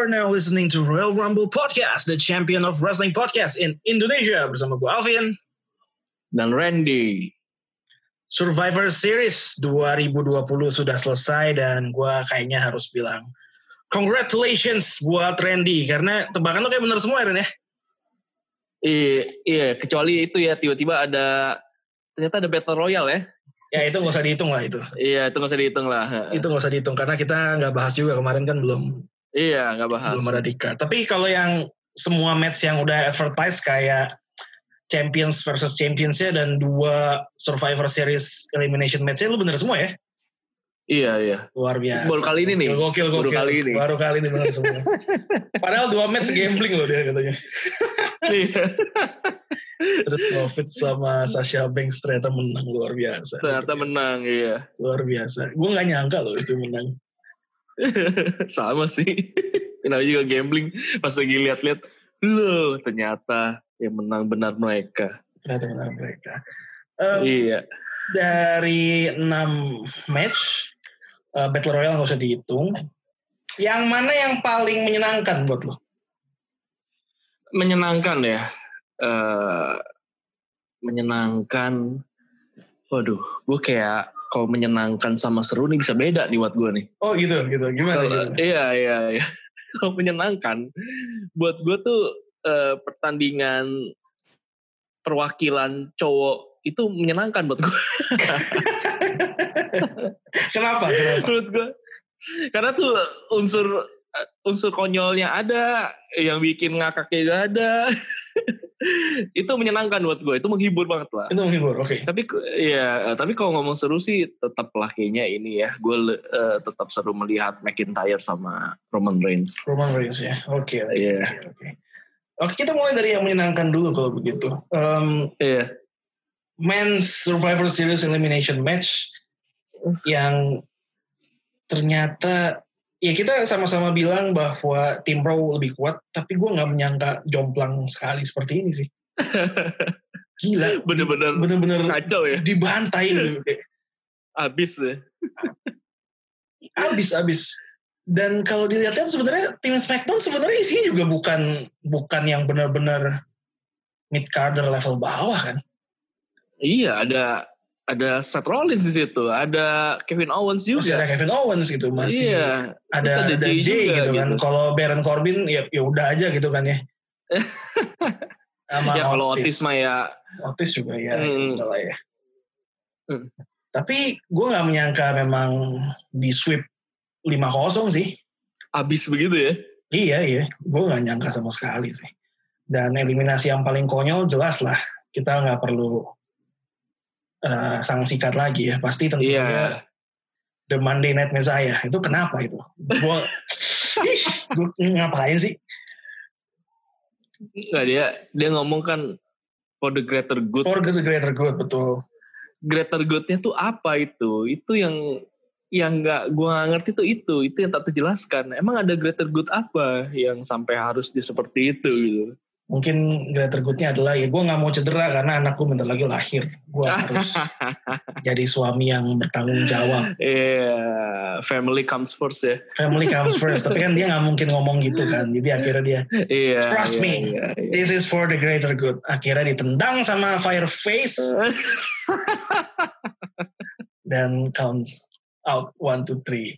Are now listening to Royal Rumble Podcast, the champion of wrestling podcast in Indonesia. Bersama gue Alvin. Dan Randy. Survivor Series 2020 sudah selesai dan gue kayaknya harus bilang congratulations buat Randy karena tebakan lo kayak bener semua Ren ya. Iya, iya, kecuali itu ya tiba-tiba ada ternyata ada battle royale ya. Ya itu nggak usah dihitung lah itu. Iya, itu nggak usah dihitung lah. Itu nggak usah dihitung karena kita nggak bahas juga kemarin kan belum. Iya, nggak bahas. Belum ada di card. Tapi kalau yang semua match yang udah advertise kayak Champions versus Champions-nya dan dua Survivor Series elimination match-nya lu bener semua ya? Iya, iya. Luar biasa. Baru kali ini nih. Gokil, gokil. Baru kali ini. Baru kali ini bener semua. Padahal dua match gambling loh dia katanya. Iya. Terus Profit sama Sasha Banks ternyata menang luar biasa. ternyata menang, iya. Luar biasa. Gue gak nyangka loh itu menang. Sama sih. Kenapa juga gambling pas lagi lihat-lihat, loh ternyata yang menang benar mereka. Ternyata menang mereka. Um, Iya. dari 6 match, uh, Battle Royale gak usah dihitung. Yang mana yang paling menyenangkan buat lo? Menyenangkan ya. Eh menyenangkan. Waduh, gue kayak kalau menyenangkan sama seru nih bisa beda nih buat gue nih. Oh gitu, gitu. Gimana? Kalau- gimana? iya iya iya. Kalau menyenangkan, buat gue tuh eh, pertandingan perwakilan cowok itu menyenangkan buat gue. Kenapa? Kenapa? menurut gue, karena tuh unsur unsur konyolnya ada, yang bikin ngakaknya juga ada. itu menyenangkan buat gue, itu menghibur banget lah. Itu menghibur, oke. Tapi ya, tapi kalau ngomong seru sih tetap lah kayaknya ini ya. Gue eh, tetap seru melihat McIntyre sama Roman Reigns. Roman Reigns ya, oke. oke, Iya. Oke, oke. Kita mulai dari yang menyenangkan dulu kalau begitu. Um, Iya. Men's Survivor Series Elimination Match yang ternyata ya kita sama-sama bilang bahwa tim Raw lebih kuat, tapi gue nggak menyangka jomplang sekali seperti ini sih. Gila, Bener-bener bener-bener kacau ya. dibantai gitu. Abis ya. abis-abis. Dan kalau dilihat-lihat sebenarnya tim SmackDown sebenarnya isinya juga bukan bukan yang benar-benar mid carder level bawah kan. Iya, ada ada Seth Rollins di situ, ada Kevin Owens Masih ada juga. Kevin Owens gitu, masih Iya, ada, ada ada Jay Jay, juga gitu kan. gitu. Kalau Baron Corbin ya ya udah aja gitu kan ya. Sama ya kalau Otis mah ya Otis juga ya, Hmm. udah lah ya. Hmm. Tapi gue nggak menyangka memang di sweep 5-0 sih. abis begitu ya. Iya iya, gue nggak nyangka sama sekali sih. Dan eliminasi yang paling konyol jelas lah kita nggak perlu uh, sangsikat lagi ya. Pasti tentu saja Iya. The Monday Night Messiah itu kenapa itu? Gue gue ngapain sih? Nggak dia dia ngomong kan for the greater good. For the greater good betul. Greater goodnya tuh apa itu? Itu yang yang nggak gua nggak ngerti tuh itu itu yang tak terjelaskan. Emang ada greater good apa yang sampai harus dia seperti itu gitu? Mungkin greater goodnya adalah ya gue nggak mau cedera karena anakku bentar lagi lahir. Gue harus jadi suami yang bertanggung jawab. Iya, family comes first ya. Family comes first. Tapi kan dia nggak mungkin ngomong gitu kan. Jadi akhirnya dia Iya. Trust iya, me. iya, iya. This is for the greater good. Akhirnya ditendang sama Fireface dan count out one two three.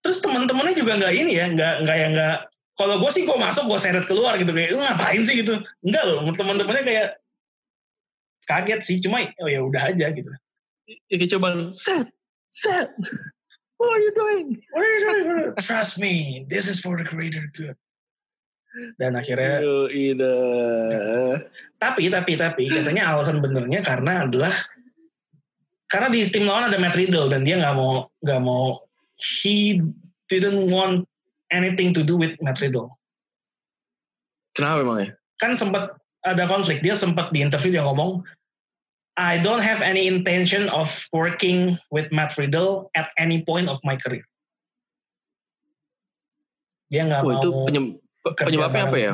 Terus teman-temannya juga nggak ini ya, nggak nggak yang nggak. Kalau gue sih gue masuk gue seret keluar gitu kayak, lu ngapain sih gitu? Enggak loh, teman-temannya kayak kaget sih, cuma oh ya udah aja gitu. Ya kayak cuman set, set. What are you doing? What are you doing? Trust me, this is for the greater good. Dan akhirnya Yo, ida. tapi tapi tapi katanya alasan benernya karena adalah karena di tim lawan ada Matt Riddle dan dia nggak mau nggak mau he didn't want anything to do with Matt Riddle Kenapa emang ya? kan sempat ada konflik dia sempat di interview dia ngomong I don't have any intention of working with Matt Riddle at any point of my career dia nggak Wah, mau itu penyem- penyebabnya apa ya?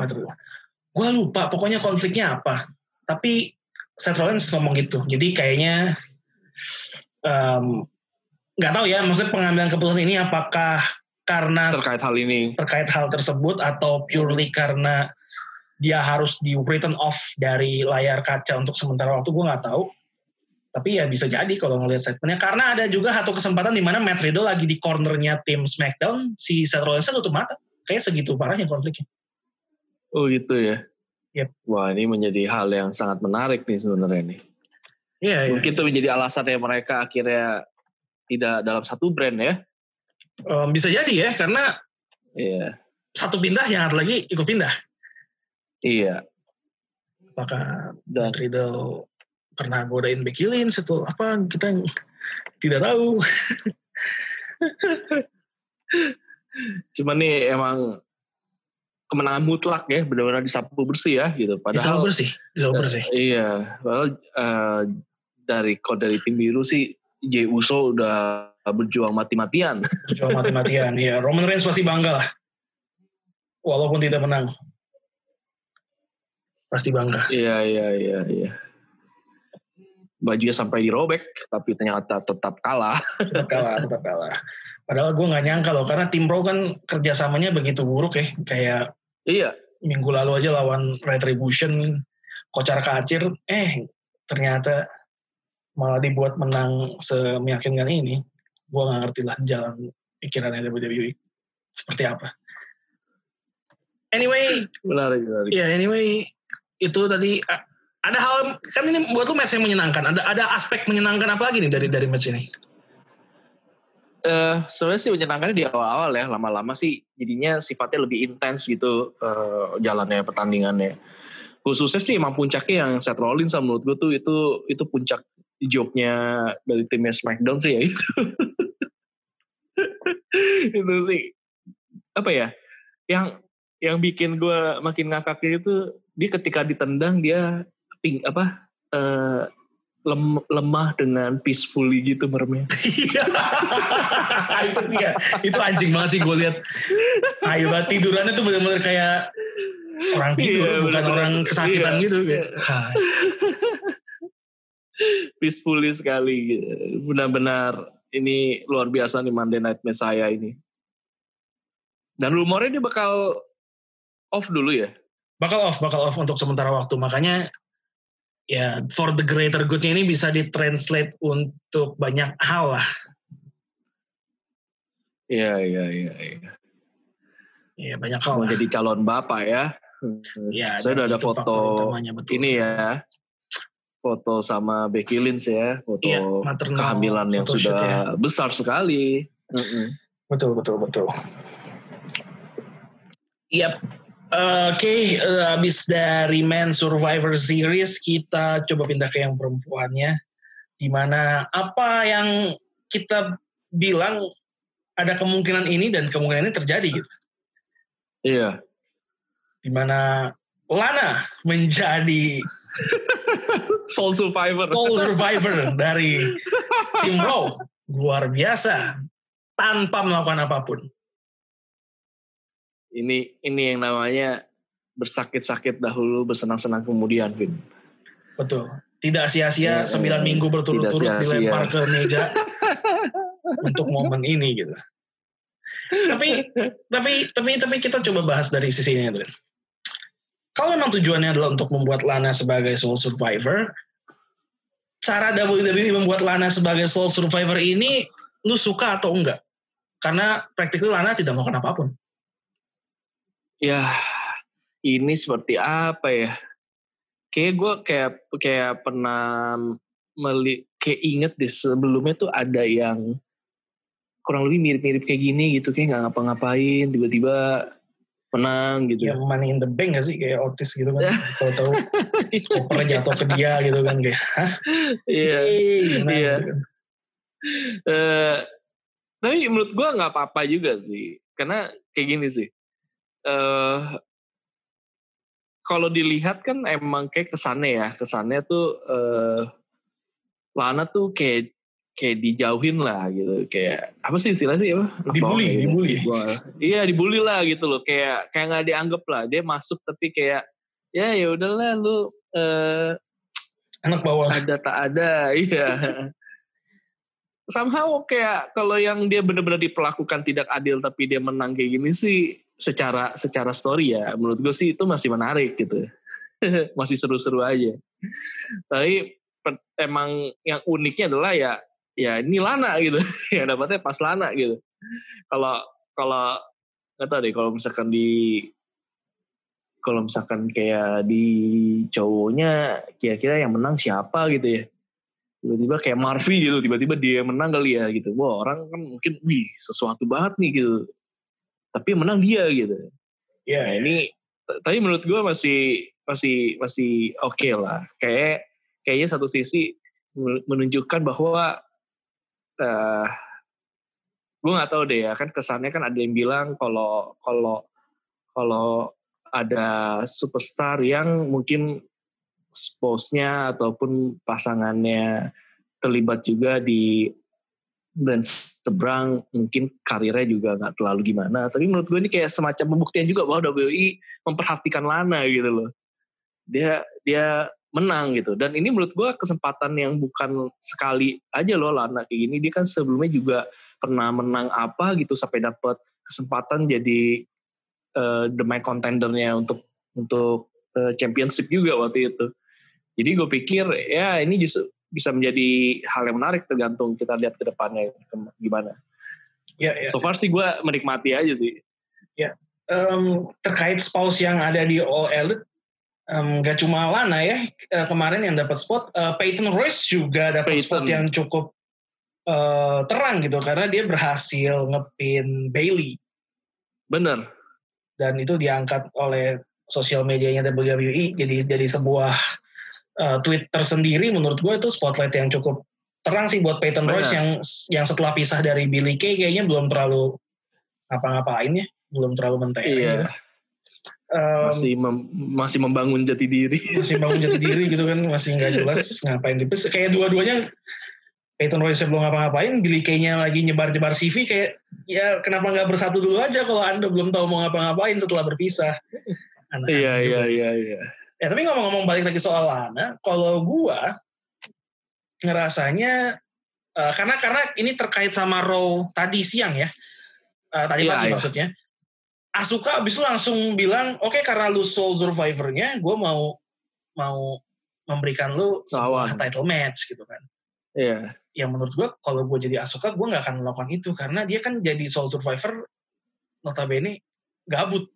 Gue lupa, pokoknya konfliknya apa. Tapi Seth Rollins ngomong gitu. Jadi kayaknya em, nggak tahu ya, maksudnya pengambilan keputusan ini apakah karena terkait hal ini. terkait hal tersebut atau purely karena dia harus di written off dari layar kaca untuk sementara waktu gue nggak tahu tapi ya bisa jadi kalau ngelihat statementnya karena ada juga satu kesempatan di mana Matt Riddle lagi di cornernya tim SmackDown si Seth Rollins tutup mata kayak segitu parahnya konfliknya Oh gitu ya. Yep. Wah ini menjadi hal yang sangat menarik nih sebenarnya nih. iya iya Mungkin itu menjadi alasannya mereka akhirnya tidak dalam satu brand ya. Em, bisa jadi ya karena Iya. satu pindah yang lagi ikut pindah Iya. apakah Dan Riddle pernah godain Becky Lynch atau apa kita tidak tahu cuman nih emang kemenangan mutlak ya benar-benar disapu bersih ya gitu. Padahal bersih bisa bersih Iya, padahal eh, dari kode dari tim biru sih Jey Uso udah berjuang mati-matian. Berjuang mati-matian. ya Roman Reigns pasti bangga lah. Walaupun tidak menang. Pasti bangga. Iya, iya, iya, iya. Bajunya sampai dirobek, tapi ternyata tetap kalah. Tetap kalah, tetap kalah. Padahal gue nggak nyangka loh, karena tim Raw kan kerjasamanya begitu buruk ya. Kayak Iya, minggu lalu aja lawan Retribution, kocar kacir, eh ternyata malah dibuat menang semeyakinkan ini. Gue nggak ngerti lah jalan pikirannya WWE seperti apa. Anyway, menarik, menarik. Ya anyway itu tadi ada hal kan ini buat lu match yang menyenangkan. Ada ada aspek menyenangkan apa lagi nih dari dari match ini? Eh, sebenarnya sih menyenangkannya di awal-awal ya, lama-lama sih jadinya sifatnya lebih intens gitu eh, jalannya pertandingannya. Khususnya sih emang puncaknya yang Seth Rollins sama menurut gue tuh itu itu puncak joke-nya dari timnya SmackDown sih ya itu. itu sih apa ya? Yang yang bikin gue makin ngakaknya itu dia ketika ditendang dia ping apa eh, lem- lemah dengan peacefully gitu meremnya. Iya. itu dia. Itu anjing banget sih gue lihat. Ayo banget tidurannya tuh benar-benar kayak orang tidur Iya, bukan bener-bener. orang kesakitan Iya. gitu. Kayak, "Hai." Peacefully sekali. Benar-benar ini luar biasa nih Monday Night Messiah ini. Dan rumornya dia bakal off dulu ya? Bakal off, bakal off untuk sementara waktu. Makanya ya for the greater good-nya ini bisa ditranslate untuk banyak hal lah. iya iya iya iya. Ya banyak hal mau jadi calon bapak ya? Ya, saya udah ada foto ini ya foto sama Becky Lynch ya foto Iya, maternal kehamilan yang sudah ya. besar sekali Mm-mm. Betul, betul, betul. Yap. Oke, eh, habis dari Men Survivor Series, kita coba pindah ke yang perempuannya. Di mana apa yang kita bilang ada kemungkinan ini dan kemungkinan ini terjadi gitu. iya Di mana Lana menjadi Soul Survivor sole survivor dari tim Raw. Luar biasa. Tanpa melakukan apa pun. ini ini yang namanya bersakit-sakit dahulu bersenang-senang kemudian Vin Betul. Tidak sia-sia Iya, sembilan minggu berturut-turut dilempar ke meja untuk momen ini gitu. Tapi tapi tapi tapi kita coba bahas dari sisi ini Adrian. Kalau memang tujuannya adalah untuk membuat Lana sebagai sole survivor, cara WWE membuat Lana sebagai sole survivor ini lu suka atau enggak? Karena practically Lana tidak melakukan apa pun. ya ini seperti apa ya kayak gue kayak kayak pernah meli kayak inget deh sebelumnya tuh ada yang kurang lebih mirip-mirip kayak gini gitu kayak nggak ngapa-ngapain tiba-tiba menang gitu Ya money in the bank gak sih kayak Otis gitu kan. Kalau tahu kopernya jatuh ke dia gitu kan kayak, hah? iya Iya. gitu kan. Eh, tapi menurut gue nggak apa-apa juga sih karena kayak gini sih eh kalau dilihat kan emang kayak kesannya ya kesannya tuh eh Lana tuh kayak kayak dijauhin lah gitu. Kayak apa sih istilah sih apa? Dibully, Apa, dibully. Gua- iya dibully lah gitu loh. Kayak kayak nggak dianggap lah. Dia masuk tapi kayak ya ya udahlah lu eh Anak bawah. ada tak ada iya. Somehow kayak kalau yang dia benar-benar diperlakukan tidak adil tapi dia menang kayak gini sih secara secara story ya menurut gue sih itu masih menarik gitu. Masih seru-seru aja. Tapi emang yang uniknya adalah ya ya ini Lana gitu. Ya dapatnya pas Lana gitu. Kalau kalau nggak tahu deh kalau misalkan di kalau misalkan kayak di cowoknya kira-kira yang menang siapa gitu ya. Tiba-tiba kayak Marvi gitu tiba-tiba dia menang kali ya gitu. Wah orang kan mungkin wih sesuatu banget nih gitu. Tapi menang dia gitu. Ya nah, ini tapi menurut gue masih masih masih oke okay lah. Kayak kayaknya satu sisi menunjukkan bahwa uh, gue nggak tahu deh ya kan kesannya kan ada yang bilang kalau kalau kalau ada superstar yang mungkin spouse-nya ataupun pasangannya terlibat juga di brand seberang mungkin karirnya juga nggak terlalu gimana. Tapi menurut gue ini kayak semacam pembuktian juga bahwa WI memperhatikan Lana gitu loh. Dia dia menang gitu dan ini menurut gue kesempatan yang bukan sekali aja loh Lana kayak gini dia kan sebelumnya juga pernah menang apa gitu sampai dapat kesempatan jadi uh, the main contendernya untuk untuk uh, championship juga waktu itu jadi gue pikir ya ini justru bisa menjadi hal yang menarik tergantung kita lihat ke depannya gimana. Ya, ya. So far sih gue menikmati aja sih. Ya, um, terkait spouse yang ada di All Elite, um, gak cuma Lana ya uh, kemarin yang dapat spot, uh, Peyton Royce juga dapat spot yang cukup uh, terang gitu karena dia berhasil ngepin Bailey. Bener. Dan itu diangkat oleh sosial medianya WWE jadi jadi sebuah uh, tweet tersendiri menurut gue itu spotlight yang cukup terang sih buat Peyton Royce yang yang setelah pisah dari Billy Kay kayaknya belum terlalu apa-ngapain ya, belum terlalu mentek iya. gitu. Um, masih mem, masih membangun jati diri. Masih membangun jati diri gitu kan, masih nggak jelas ngapain tipis. Kayak dua-duanya Peyton Royce belum ngapa-ngapain, Billy Kay-nya lagi nyebar-nyebar CV kayak ya kenapa nggak bersatu dulu aja kalau anda belum tahu mau ngapa-ngapain setelah berpisah. iya iya iya iya. Ya tapi ngomong-ngomong balik lagi soal Lana, kalau gua ngerasanya uh, karena karena ini terkait sama Raw tadi siang ya, uh, tadi yeah, pagi yeah. maksudnya. Asuka abis itu langsung bilang, oke okay, karena lu Soul Survivornya, gue mau mau memberikan lu sebuah title match gitu kan. Iya. Yeah. Yang menurut gue kalau gue jadi Asuka, gue nggak akan melakukan itu karena dia kan jadi Soul Survivor notabene gabut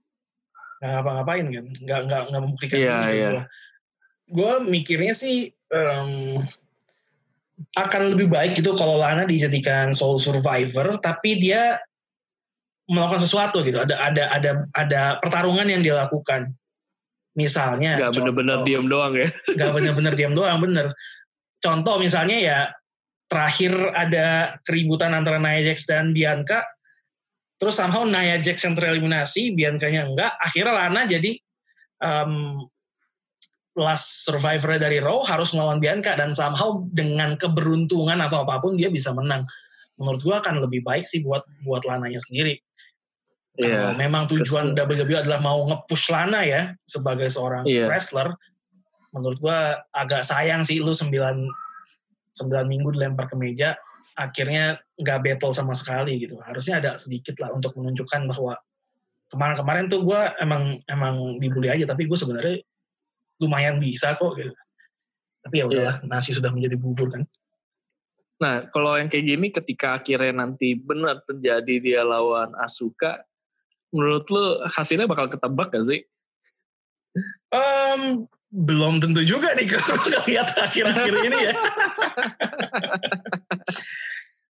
nggak ngapa-ngapain kan nggak nggak nggak membuktikan yeah, yeah. gue gue mikirnya sih um, akan lebih baik gitu kalau Lana dijadikan soul survivor tapi dia melakukan sesuatu gitu ada ada ada ada pertarungan yang dia lakukan misalnya nggak bener-bener diam doang ya nggak bener-bener diam doang bener contoh misalnya ya terakhir ada keributan antara Nia Jax dan Bianca Terus somehow Nia Jax yang tereliminasi, Bianca-nya enggak. Akhirnya Lana jadi um, last survivor dari Raw harus melawan Bianca dan somehow dengan keberuntungan atau apa pun dia bisa menang. Menurut gua akan lebih baik sih buat buat Lana-nya sendiri. Yeah. Kalau memang tujuan Kesel. WWE adalah mau nge-push Lana ya sebagai seorang yeah. wrestler, menurut gua agak sayang sih lu 9 9 minggu dilempar ke meja akhirnya nggak battle sama sekali gitu. Harusnya ada sedikit lah untuk menunjukkan bahwa kemarin-kemarin tuh gue emang emang dibully aja, tapi gue sebenarnya lumayan bisa kok gitu. Tapi ya udahlah, yeah. nasi sudah menjadi bubur kan. Nah, kalau yang kayak gini ketika akhirnya nanti benar terjadi dia lawan Asuka, menurut lu hasilnya bakal ketebak gak sih? Um, belum tentu juga nih kalau lihat akhir-akhir ini ya.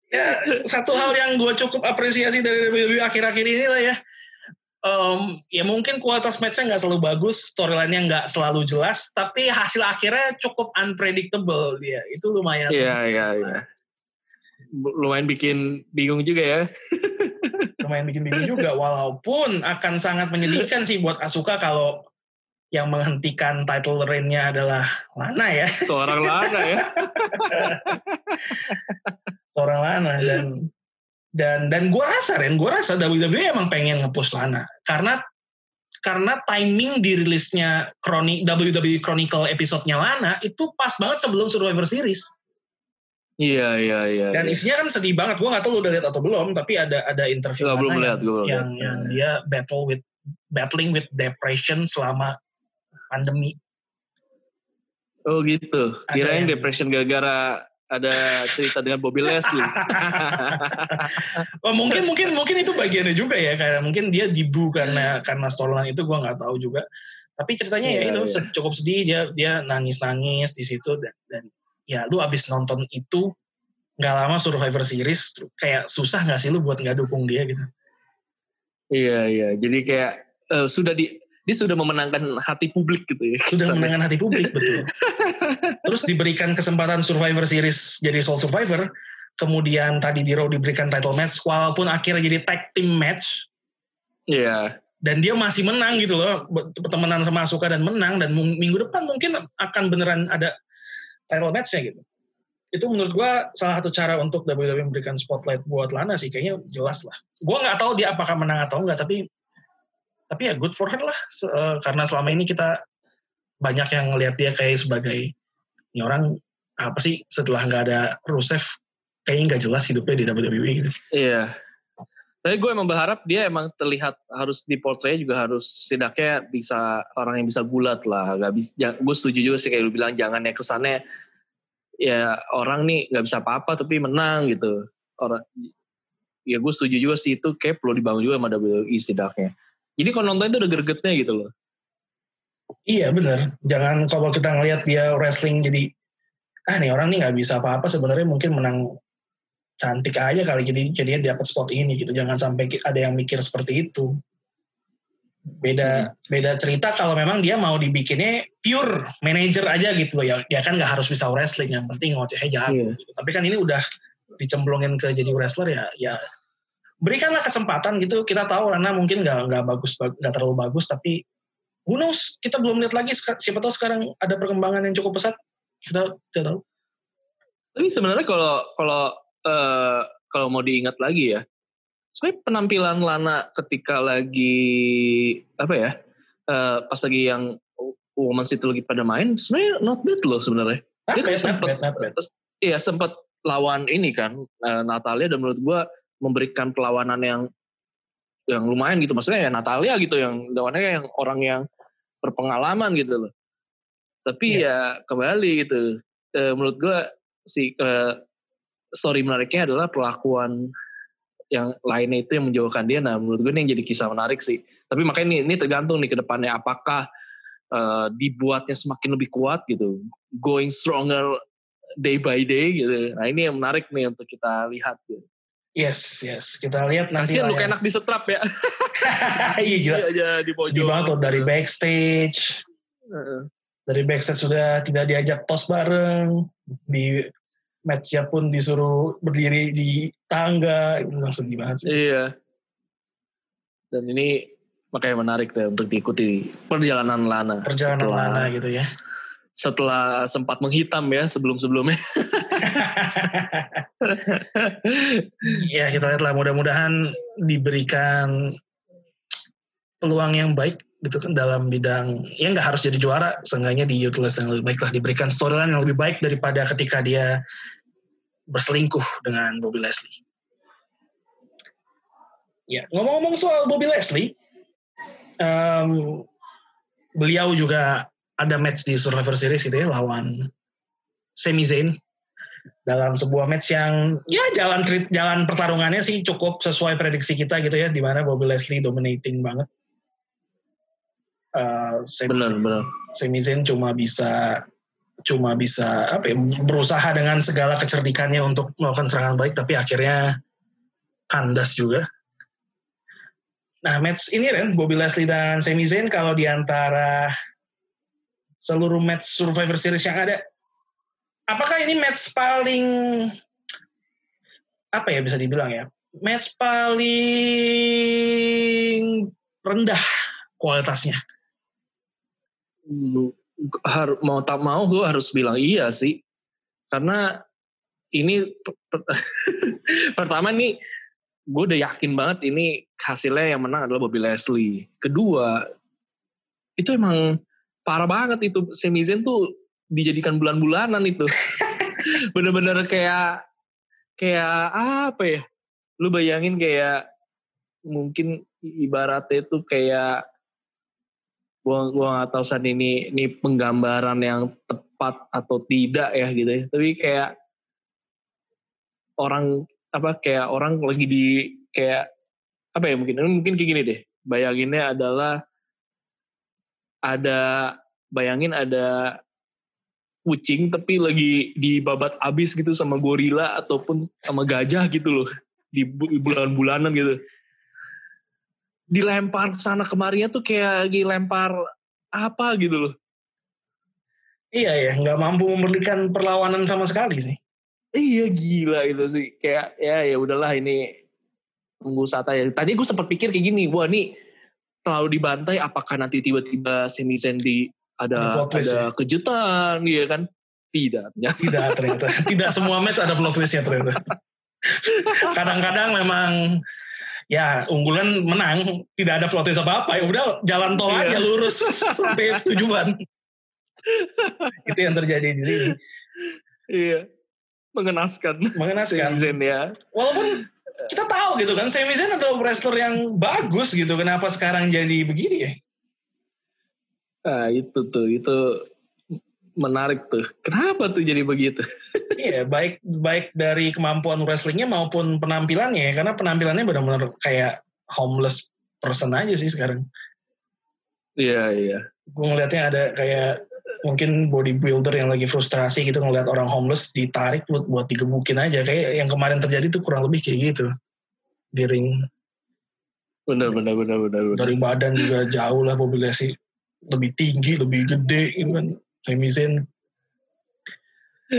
ya satu hal yang gue cukup apresiasi dari WWE akhir-akhir ini lah ya. Um, ya mungkin kualitas matchnya nggak selalu bagus, storyline-nya nggak selalu jelas, tapi hasil akhirnya cukup unpredictable dia. Itu lumayan. Iya iya iya. Lumayan bikin bingung juga ya. lumayan bikin bingung juga, walaupun akan sangat menyedihkan sih buat Asuka kalau yang menghentikan title reign-nya adalah Lana ya. Seorang Lana ya. Seorang Lana dan dan dan gue rasa Ren, gue rasa WWE emang pengen ngepush Lana karena karena timing dirilisnya Chronic, WWE Chronicle episode-nya Lana itu pas banget sebelum Survivor Series. Iya iya iya. Dan iya. isinya kan sedih banget. Gue nggak tahu lu udah lihat atau belum, tapi ada ada interview mana belum yang, lihat, gua belum yang, lihat. yang dia battle with battling with depression selama pandemi. Oh gitu. Kirain yang- depression gara-gara ada cerita dengan Bobby Leslie. Oh mungkin mungkin mungkin itu bagiannya juga ya kayak mungkin dia dibu karena karena storyline itu gue nggak tahu juga. Tapi ceritanya ya Iya, itu iya. se- cukup sedih dia dia nangis nangis di situ dan, dan ya lu abis nonton itu nggak lama Survivor Series kayak susah nggak sih lu buat nggak dukung dia gitu. iya iya. Jadi kayak eh, sudah di dia sudah memenangkan hati publik gitu ya. Sudah kesannya. menangkan hati publik betul. Terus diberikan kesempatan Survivor Series jadi Soul Survivor. Kemudian tadi di Raw diberikan title match walaupun akhirnya jadi tag team match Iya. dan dia masih menang gitu loh temenan sama Asuka dan menang dan minggu depan mungkin akan beneran ada title match-nya gitu itu menurut gua salah satu cara untuk WWE memberikan spotlight buat Lana sih kayaknya jelas lah gua nggak tahu dia apakah menang atau enggak tapi tapi ya good for her lah eh, karena selama ini kita banyak yang ngelihat dia kayak sebagai ini orang apa sih setelah nggak ada Rusev kayaknya nggak jelas hidupnya di WWE gitu Iya. Tapi gue emang berharap dia emang terlihat harus di portray juga harus setidaknya bisa orang yang bisa gulat lah. Gak bisa, gue setuju juga sih kayak lu bilang jangan ya kesannya ya orang nih nggak bisa apa-apa tapi menang gitu. Orang ya gue setuju juga sih itu kayak perlu dibangun juga sama WWE setidaknya. Jadi kalau nonton itu udah gregetnya gitu loh. Iya bener. Jangan kalau kita ngelihat dia wrestling jadi ah nih orang nih nggak bisa apa-apa sebenarnya mungkin menang cantik aja kali jadi jadinya dapat spot ini gitu. Jangan sampai ada yang mikir seperti itu. Beda beda cerita kalau memang dia mau dibikinnya pure manager aja gitu ya. Ya kan nggak harus bisa wrestling yang penting ngocehnya jago. Iya. gitu. Tapi kan ini udah dicemplungin ke jadi wrestler ya ya berikanlah kesempatan gitu. Kita tahu karena mungkin nggak nggak bagus nggak terlalu bagus tapi who knows kita belum lihat lagi siapa tahu sekarang ada perkembangan yang cukup pesat kita tidak tahu Tapi sebenarnya kalau kalau eh, kalau mau diingat lagi ya, sebenarnya penampilan Lana ketika lagi apa ya, eh, pas lagi yang Women's itu lagi pada main, sebenarnya not bad loh sebenarnya. Dia kan sempat, iya sempat lawan ini kan eh, Natalia dan menurut gua memberikan perlawanan yang yang lumayan gitu. Maksudnya ya Natalia gitu yang lawannya yang orang yang berpengalaman gitu loh. Tapi ya kembali gitu. Eh, menurut gua si eh, story menariknya adalah perlakuan yang lainnya itu yang menjauhkan dia. Nah, menurut gue ini yang jadi kisah menarik sih. Tapi makanya ini, ini tergantung nih ke depannya apakah eh, dibuatnya semakin lebih kuat gitu, going stronger day by day gitu. Nah, ini yang menarik nih untuk kita lihat. Gitu. yes yes kita lihat nanti Kasihan lah lu ya. enak disetrap ya. iya gila Dia aja di pojok. sedih banget tuh dari backstage Heeh. dari backstage sudah tidak diajak tos bareng di matchnya pun disuruh berdiri di tangga itu memang sedih banget sih Iya. Dan ini makanya menarik deh untuk diikuti perjalanan Lana. perjalanan setelah, Lana gitu ya Setelah sempat menghitam ya sebelum-sebelumnya. ya kita lihatlah mudah-mudahan diberikan peluang yang baik gitu kan dalam bidang ya nggak harus jadi juara seenggaknya di utilize yang lebih baik lah diberikan storyline yang lebih baik daripada ketika dia berselingkuh dengan Bobby Leslie ya ngomong-ngomong soal Bobby Leslie em, beliau juga ada match di Survivor Series gitu ya lawan Sami Zayn dalam sebuah match yang ya jalan jalan pertarungannya sih cukup sesuai prediksi kita gitu ya di mana Bobby Leslie dominating banget. Uh, bener, bener. Sami Zayn cuma bisa cuma bisa apa ya, berusaha dengan segala kecerdikannya untuk melakukan serangan balik tapi akhirnya kandas juga. Nah match ini Ren, Bobby Leslie dan Sami Zayn kalau di antara seluruh match Survivor Series yang ada apakah ini match paling apa ya bisa dibilang ya match paling rendah kualitasnya Lu- har- mau tak mau gue harus bilang iya sih. Karena ini per- per- pertama nih gue udah yakin banget ini hasilnya yang menang adalah Bobby Leslie. Kedua itu emang parah banget itu. Sami Zayn tuh dijadikan bulan-bulanan itu. Bener-bener kayak kayak apa ya? Lu bayangin kayak mungkin ibaratnya itu kayak gua gua nggak tahu saat ini ini penggambaran yang tepat atau tidak ya gitu ya. Tapi kayak orang apa kayak orang lagi di kayak apa ya mungkin mungkin kayak gini deh. Bayanginnya adalah ada bayangin ada kucing tapi lagi dibabat abis gitu sama gorila ataupun sama gajah gitu loh di bulan-bulanan gitu dilempar sana kemarinya tuh kayak dilempar apa gitu loh. Iya ya nggak mampu memberikan perlawanan sama sekali sih. Iya gila itu sih. Kayak ya ya udahlah ini tunggu saat aja. Tadi gue sempat pikir kayak gini wah nih terlalu dibantai apakah nanti tiba-tiba Semi Sandy ada ada ya? kejutan? Gitu kan? Tidak ternyata. tidak ternyata. Tidak semua match ada plot twistnya ternyata. Kadang-kadang memang ya unggulan menang tidak ada plot twist apa apa ya udah jalan tol iya. aja lurus. Sampai tujuan. Itu yang terjadi di sini. Iya. Mengenaskan. Mengenaskan. Zen ya. Walaupun kita tahu gitu kan Sami Zayn adalah wrestler yang bagus gitu kenapa sekarang jadi begini ya? Ah itu tuh itu menarik tuh. Kenapa tuh jadi begitu? Iya baik baik dari kemampuan wrestlingnya maupun penampilannya ya. Karena penampilannya benar-benar kayak homeless person aja sih sekarang. Iya iya. Gue ngelihatnya ada kayak mungkin bodybuilder yang lagi frustrasi gitu ngeliat orang homeless ditarik buat buat digebukin aja. Kayak yang kemarin terjadi tuh kurang lebih kayak gitu. Di ring. Benar benar benar benar, dari badan juga jauh lah populasi. Lebih tinggi lebih gede gitu kan Zayn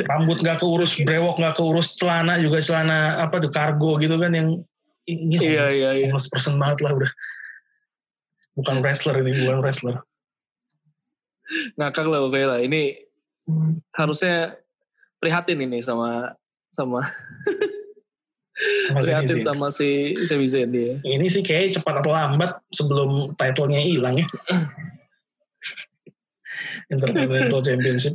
rambut nggak keurus brewok nggak keurus celana juga celana apa tuh kargo gitu kan yang ini iya, homeless, iya, iya. homeless person banget lah udah bukan wrestler ini bukan wrestler ngakak lah pokoknya lah. Ini hmm. harusnya prihatin ini sama sama prihatin sama si Sami Zayn dia. Ini sih kayak cepat atau lambat sebelum titlenya hilang ya. Intercontinental Championship.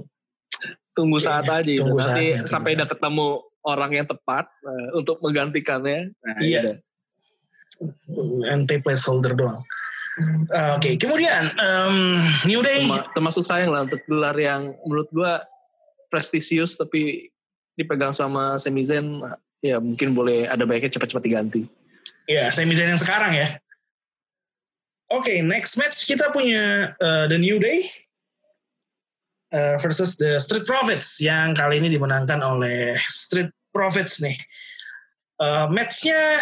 Tunggu saat aja. Tunggu Nanti saat, sampai udah ketemu orang yang tepat uh, untuk menggantikannya. Nah, iya. Anti placeholder doang. Uh, Oke, okay. kemudian um, New Day termasuk sayang lah untuk gelar yang menurut gua prestisius tapi dipegang sama Sami Zayn ya mungkin boleh ada baiknya cepat-cepat diganti. Ya, Sami Zayn yang sekarang ya. Oke, okay, next match kita punya uh, The New Day uh, versus The Street Profits yang kali ini dimenangkan oleh Street Profits nih. Uh, matchnya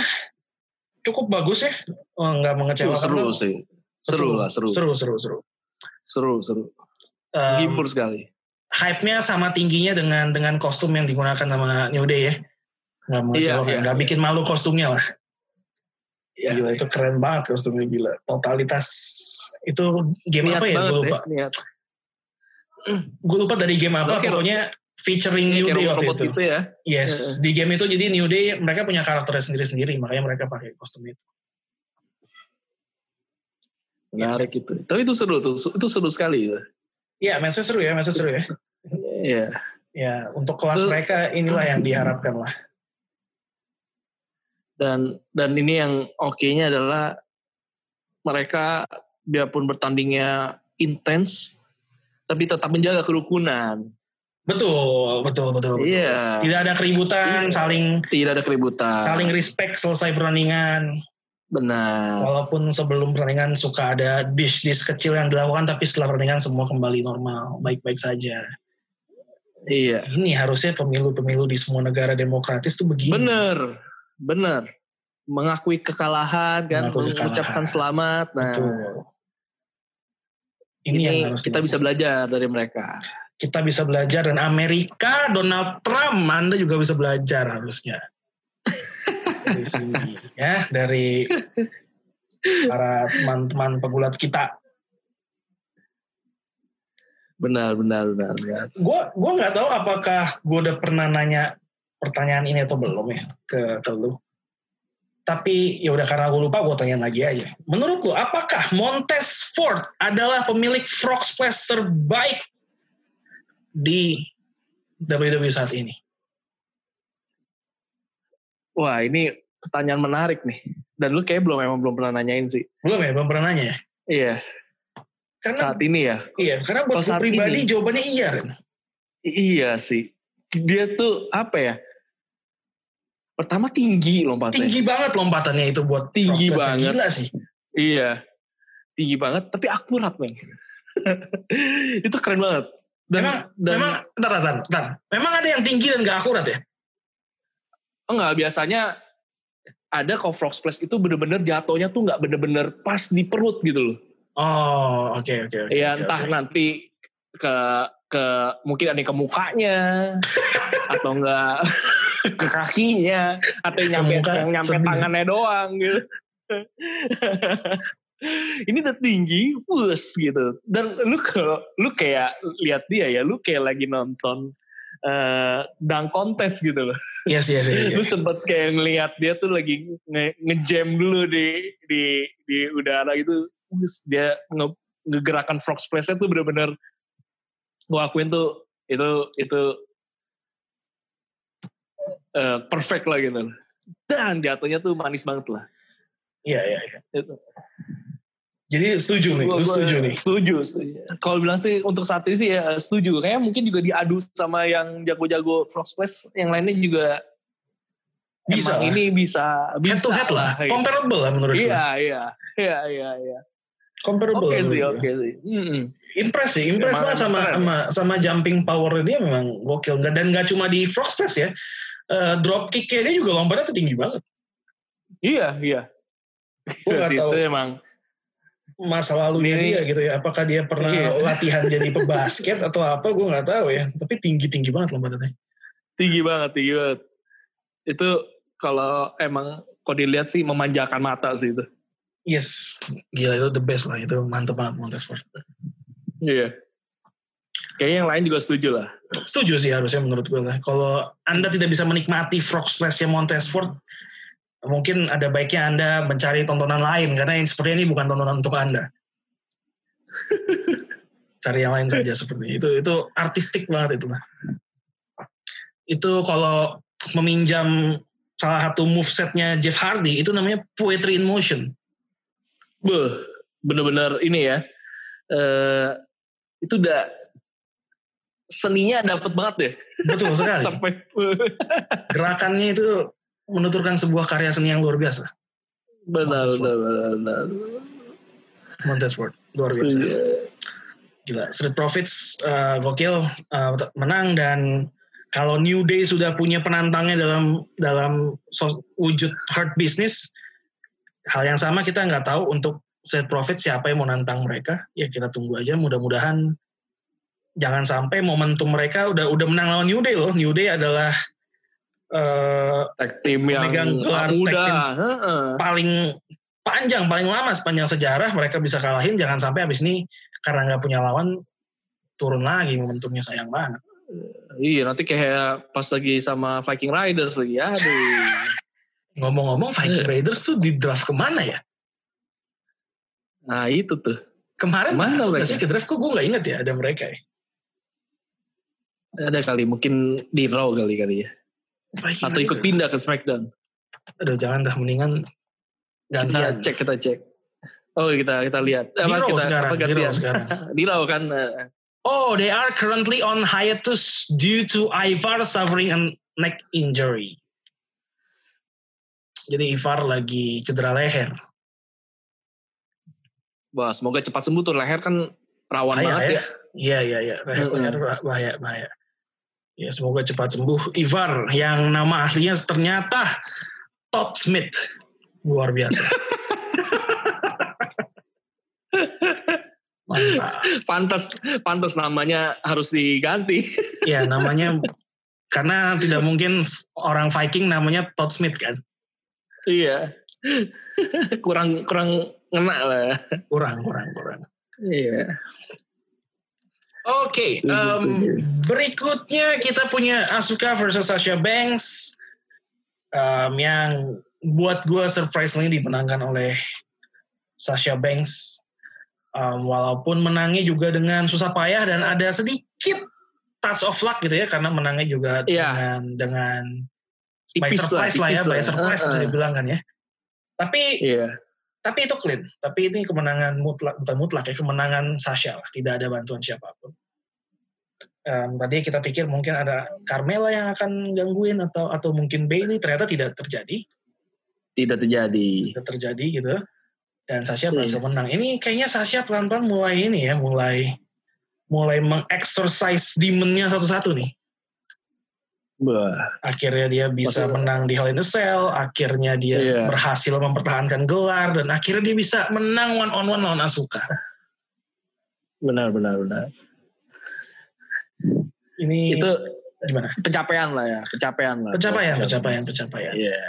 cukup bagus ya, oh, nggak mengecewakan. Seru sih, seru lah, seru. Seru, seru, seru. Seru, seru. Um, sekali. Hype-nya sama tingginya dengan dengan kostum yang digunakan sama New Day ya. Nggak iya, mengecewakan, iya, iya, nggak iya. bikin malu kostumnya lah. Iya, gila, itu keren banget kostumnya gila. Totalitas itu game Niat apa ya? Gue lupa. Ya, Gue lupa dari game apa. Pokoknya featuring New Day waktu itu. Gitu ya. Yes, yeah. di game itu jadi New Day mereka punya karakternya sendiri-sendiri, makanya mereka pakai kostum itu. Menarik ya, itu. Tapi itu seru tuh, itu seru sekali itu. Iya, matchnya seru ya, matchnya seru ya. Iya. ya, untuk kelas itu, mereka inilah yang diharapkan lah. Dan dan ini yang oke-nya adalah mereka biarpun bertandingnya intens, tapi tetap menjaga kerukunan. Betul, betul, betul. Iya. Tidak ada keributan, iya. saling tidak ada keributan. Saling respect selesai pertandingan. Benar. Walaupun sebelum pertandingan suka ada dish-dish kecil yang dilakukan, tapi setelah pertandingan semua kembali normal, baik-baik saja. Iya. Ini harusnya pemilu-pemilu di semua negara demokratis tuh begini. Bener, bener. Mengakui kekalahan kan, Mengakui mengucapkan selamat. Nah, Betul. Ini, ini yang harus kita bisa belajar dari mereka kita bisa belajar dan Amerika Donald Trump Anda juga bisa belajar harusnya dari sini ya dari para teman-teman pegulat kita. Benar, benar, benar, benar. Gue gue nggak tahu apakah gue udah pernah nanya pertanyaan ini atau belum ya ke ke lu. Tapi ya udah karena gue lupa gue tanya lagi aja. Menurut lu apakah Montez Ford adalah pemilik frog splash terbaik di WWE saat ini? Wah ini pertanyaan menarik nih. Dan lu kayak belum emang belum pernah nanyain sih. Belum ya, belum pernah nanya ya? Iya. Karena saat ini ya. iya, karena buat Kalau gue pribadi ini. jawabannya iya, Ren. Iya sih. Dia tuh apa ya? Pertama tinggi lompatnya. Tinggi banget lompatannya itu buat Tinggi banget. Gila sih. Iya. Tinggi banget tapi akurat, men. itu keren banget. Dan, memang, dan memang, bentar, bentar. Memang ada yang tinggi dan gak akurat ya? enggak biasanya ada kok frog splash itu bener-bener jatuhnya tuh nggak bener-bener pas di perut gitu loh. Oh, oke, oke, oke. ya oke, entah oke. nanti ke ke mungkin ada yang ke mukanya atau enggak ke kakinya atau yang nyampe nyampe tangannya doang gitu. ini udah tinggi, bus gitu. Dan lu kalau lu kayak lihat dia ya, lu kayak lagi nonton eh dunk kontes gitu loh. Yes, yes, yes. Lu yes. sempet kayak ngelihat dia tuh lagi nge- ngejam dulu di di di udara gitu. Terus dia nge, ngegerakan frog splash-nya tuh bener-bener gue akuin tuh itu itu eh, perfect lah gitu. Dan jatuhnya tuh manis banget lah. Iya, iya, iya. Itu. Jadi setuju nih, Gua- lu gua setuju nih. Setuju, setuju. Kalau bilang sih untuk saat ini sih ya setuju. Kayaknya mungkin juga diadu sama yang jago-jago frog splash, yang lainnya juga Bisa emang lah. ini bisa Head bisa to head lah. gitu. Comparable lah menurut gue. Iya, iya. Iya, iya, iya. Comparable. Oke menurut sih, oke sih. Mm-mm. Impress sih, impress lah sama, sama sama jumping power dia memang gokil. Dan nggak cuma di frog splash ya. Eh, drop kick-nya dia juga lompatnya tuh tinggi banget. Iya, iya. Nggak Sih, tahu. emang Masa lalunya Ini- dia gitu ya. Apakah dia pernah Iya. latihan jadi pebasket atau apa? Gue nggak tahu ya. Tapi tinggi-tinggi banget lompatannya. tinggi banget, tinggi banget. Itu kalau emang kalau dilihat sih memanjakan mata sih itu. Yes, gila itu the best lah. Itu mantep banget Montesport. Iya. Kayaknya yang lain juga setuju lah. Setuju sih harusnya menurut gue lah. Kalau Anda tidak bisa menikmati frog splash-nya Montesport, mungkin ada baiknya Anda mencari tontonan lain karena yang seperti ini bukan tontonan untuk Anda. Cari yang lain saja seperti itu. Itu artistik banget itu lah. Itu kalau meminjam salah satu movesetnya Jeff Hardy itu namanya poetry in motion. Beuh, bener-bener ini ya. eh itu udah seninya dapet banget deh. Betul sekali. Sampai Gerakannya itu menuturkan sebuah karya seni yang luar biasa. benar, benar, benar. Montesport luar biasa. Setuju. Gila, Street Profits uh, gokil uh, menang dan kalau New Day sudah punya penantangnya dalam dalam so- wujud hard business, hal yang sama kita nggak tahu untuk Street Profits siapa yang mau nantang mereka. Ya kita tunggu aja. Mudah-mudahan jangan sampai momentum mereka udah udah menang lawan New Day loh. New Day adalah uh, Tag team yang Megang gelar tag muda. team. Heeh. paling panjang, paling lama sepanjang sejarah mereka bisa kalahin. Jangan sampai abis ini karena nggak punya lawan turun lagi momentumnya sayang banget. Iya nanti kayak pas lagi sama Viking Riders lagi. Aduh. Ngomong-ngomong Viking Iya. Raiders tuh di draft ke mana ya? Nah itu tuh. Kemarin Ke mana mereka? sih ke draft kok gue nggak inget ya ada mereka ya. Ada kali mungkin di Raw kali kali ya. Viking Atau ikut pindah ke SmackDown. Aduh jangan dah mendingan Kita gantian. cek kita cek. Oh kita kita lihat. Di Apa Raw kita sekarang, apa di Raw sekarang. di Raw kan. eh, Oh, they are currently on hiatus due to Ivar suffering a neck injury. Jadi Ivar lagi cedera leher. Wah semoga cepat sembuh tuh leher kan rawan Bahaya banget ya. ya. Iya, iya, iya. Leher Mm-mm. leher bahaya, bahaya. Ya, semoga cepat sembuh. Ivar yang nama aslinya ternyata Todd Smith. Luar biasa. Mantap. Pantas pantas namanya harus diganti. Ya, namanya karena tidak mungkin orang Viking namanya Todd Smith kan. iya. kurang kurang ngena lah. Kurang, kurang, kurang. Iya. Oke, em, setuju. berikutnya kita punya Asuka versus Sasha Banks em, yang buat gue surprisingly dimenangkan oleh Sasha Banks. Em, walaupun menangnya juga dengan susah payah dan ada sedikit touch of luck gitu ya karena menangnya juga Iya. dengan dengan by Tipis lah, surprise lah, ya, by surprise Uh-uh. bisa dibilang kan ya. Tapi Iya. Tapi itu clean. Tapi ini kemenangan mutlak bukan mutlak ya, kemenangan Sasha lah. Tidak ada bantuan siapa pun. Em, tadi kita pikir mungkin ada Carmela yang akan gangguin atau atau mungkin Bailey ternyata tidak terjadi, Tidak terjadi. tidak terjadi gitu. Dan Sasha Iya. berhasil menang. Ini kayaknya Sasha pelan-pelan mulai ini ya, mulai mulai mengexercise demonnya satu-satu nih. Bah. akhirnya dia bisa Maksud- menang di Hell in a Cell, akhirnya dia Iya. berhasil mempertahankan gelar dan akhirnya dia bisa menang one on one lawan Asuka. Benar, benar, benar. Ini Itu gimana? pencapaian lah ya, pencapaian lah. Pencapaian, pencapaian, pencapaian. Iya.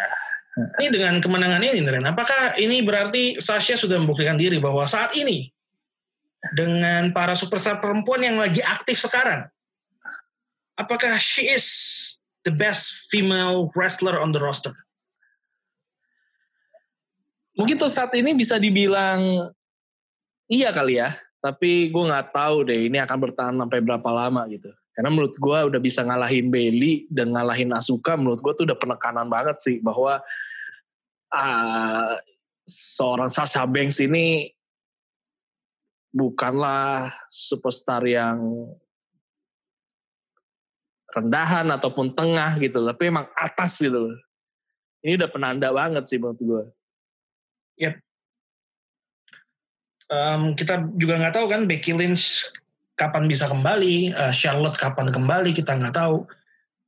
Ini dengan kemenangan ini, Neren, apakah ini berarti Sasha sudah membuktikan diri bahwa saat ini dengan para superstar perempuan yang lagi aktif sekarang, apakah she is the best female wrestler on the roster? Mungkin tuh saat ini bisa dibilang iya kali ya, tapi gue nggak tahu deh ini akan bertahan sampai berapa lama gitu. Karena menurut gue udah bisa ngalahin Bailey dan ngalahin Asuka, menurut gue tuh udah penekanan banget sih bahwa ah, seorang Sasha Banks ini bukanlah superstar yang rendahan ataupun tengah gitu, tapi emang atas gitu. loh. Ini udah penanda banget sih menurut gue. Em, kita juga nggak tahu kan Becky Lynch kapan bisa kembali, eh, Charlotte kapan kembali kita nggak tahu.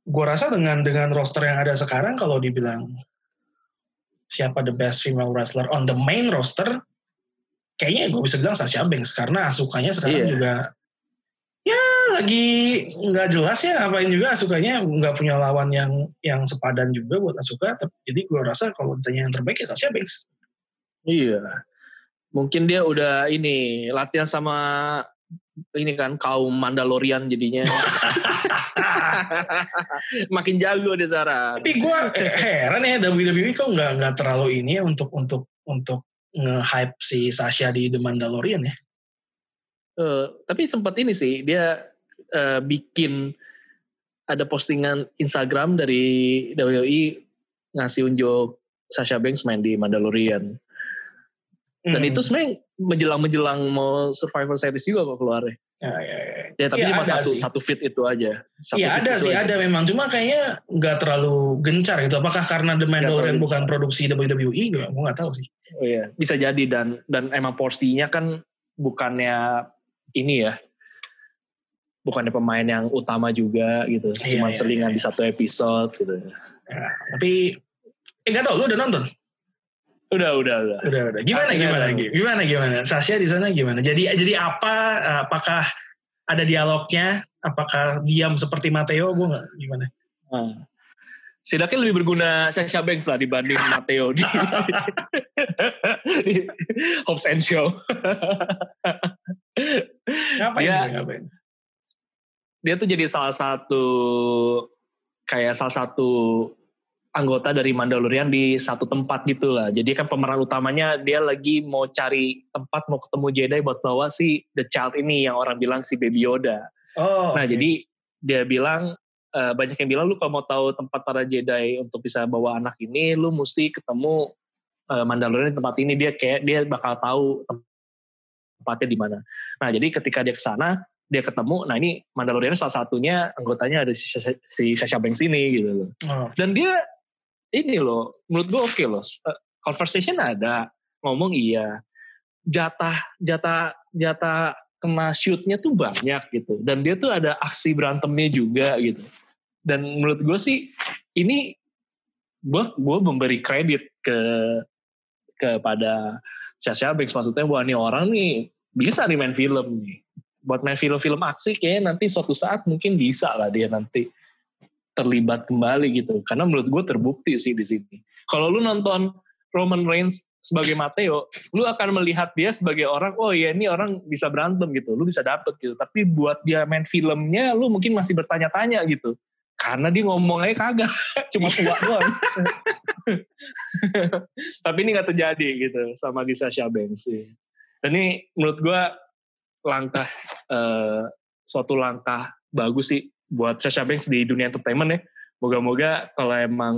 Gue rasa dengan dengan roster yang ada sekarang kalau dibilang siapa the best female wrestler on the main roster, kayaknya gue bisa bilang Sasha Banks karena Asukanya sekarang Iya. juga ya lagi nggak jelas ya ngapain juga Asukanya nggak punya lawan yang yang sepadan juga buat Asuka. Tapi- Jadi gue rasa kalau ditanya yang terbaik ya Sasha Banks. Iya. Mungkin dia udah ini latihan sama ini kan kaum Mandalorian jadinya. Makin jago dia Sarah. Tapi gue heran ya WWE kok nggak nggak terlalu ini ya untuk untuk untuk nge-hype si Sasha di The Mandalorian ya. Eh, tapi sempat ini sih dia eh, bikin ada postingan Instagram dari WWE ngasih unjuk Sasha Banks main di Mandalorian. Dan Hmm. itu sebenarnya menjelang-menjelang mau Survivor Series juga kok keluarnya. ya, ya, ya. Ya tapi Iya, cuma satu sih. satu fit itu aja. Satu Iya fit ada sih aja. ada memang cuma kayaknya nggak terlalu gencar gitu. Apakah karena The Mandalorian bukan produksi WWE? Gue nggak tahu sih. Oh iya, bisa jadi dan dan emang porsinya kan bukannya ini ya. Bukannya pemain yang utama juga gitu. Iya, Cuma iya, selingan iya. di satu episode gitu. Ya, tapi eh nggak tahu lu udah nonton? Udah, udah, udah. Udah udah. Gimana Akhirnya gimana gimana gimana? Sasha di sana gimana? Jadi jadi apa? Eh, Apakah ada dialognya? Apakah diam seperti Mateo? Gue nggak gimana? Nah. Setidaknya lebih berguna Sasha Banks lah dibanding Matteo di, di Hobbs and Show. Ngapain? Iya. dia, ngapain? Dia tuh jadi salah satu kayak salah satu anggota dari Mandalorian di satu tempat gitu lah. Jadi kan pemeran utamanya dia lagi mau cari tempat mau ketemu Jedi buat bawa si The Child ini yang orang bilang si Baby Yoda. Oh, nah oke. jadi dia bilang eh, banyak yang bilang lu kalau mau tahu tempat para Jedi untuk bisa bawa anak ini lu mesti ketemu eh, Mandalorian di tempat ini dia kayak dia bakal tahu tempatnya di mana. Nah jadi ketika dia ke sana dia ketemu, nah ini Mandalorian salah satunya anggotanya ada si, si Sasha Banks ini gitu loh. Oh, Dan dia ini loh, menurut gue oke loh. Eh, Conversation ada, ngomong iya. Jatah, jatah, jatah kena shootnya tuh banyak gitu. Dan dia tuh ada aksi berantemnya juga gitu. Dan menurut gue sih ini gue gue memberi kredit ke kepada Sasha Banks maksudnya bahwa nih orang nih bisa nih main film nih. Buat main film-film aksi kayaknya nanti suatu saat mungkin bisa lah dia nanti terlibat kembali gitu. Karena menurut gue terbukti sih di sini. Kalau lu nonton Roman Reigns sebagai Matteo, lu akan melihat dia sebagai orang, oh iya ini orang bisa berantem gitu, lu bisa dapet gitu. Tapi buat dia main filmnya, lu mungkin masih bertanya-tanya gitu. Karena dia ngomong aja kagak, cuma tua doang. Tapi ini gak terjadi gitu sama di Sasha Banks sih. Dan ini menurut gue langkah, eh, suatu langkah bagus sih buat Sasha Banks di dunia entertainment ya. Moga-moga kalau emang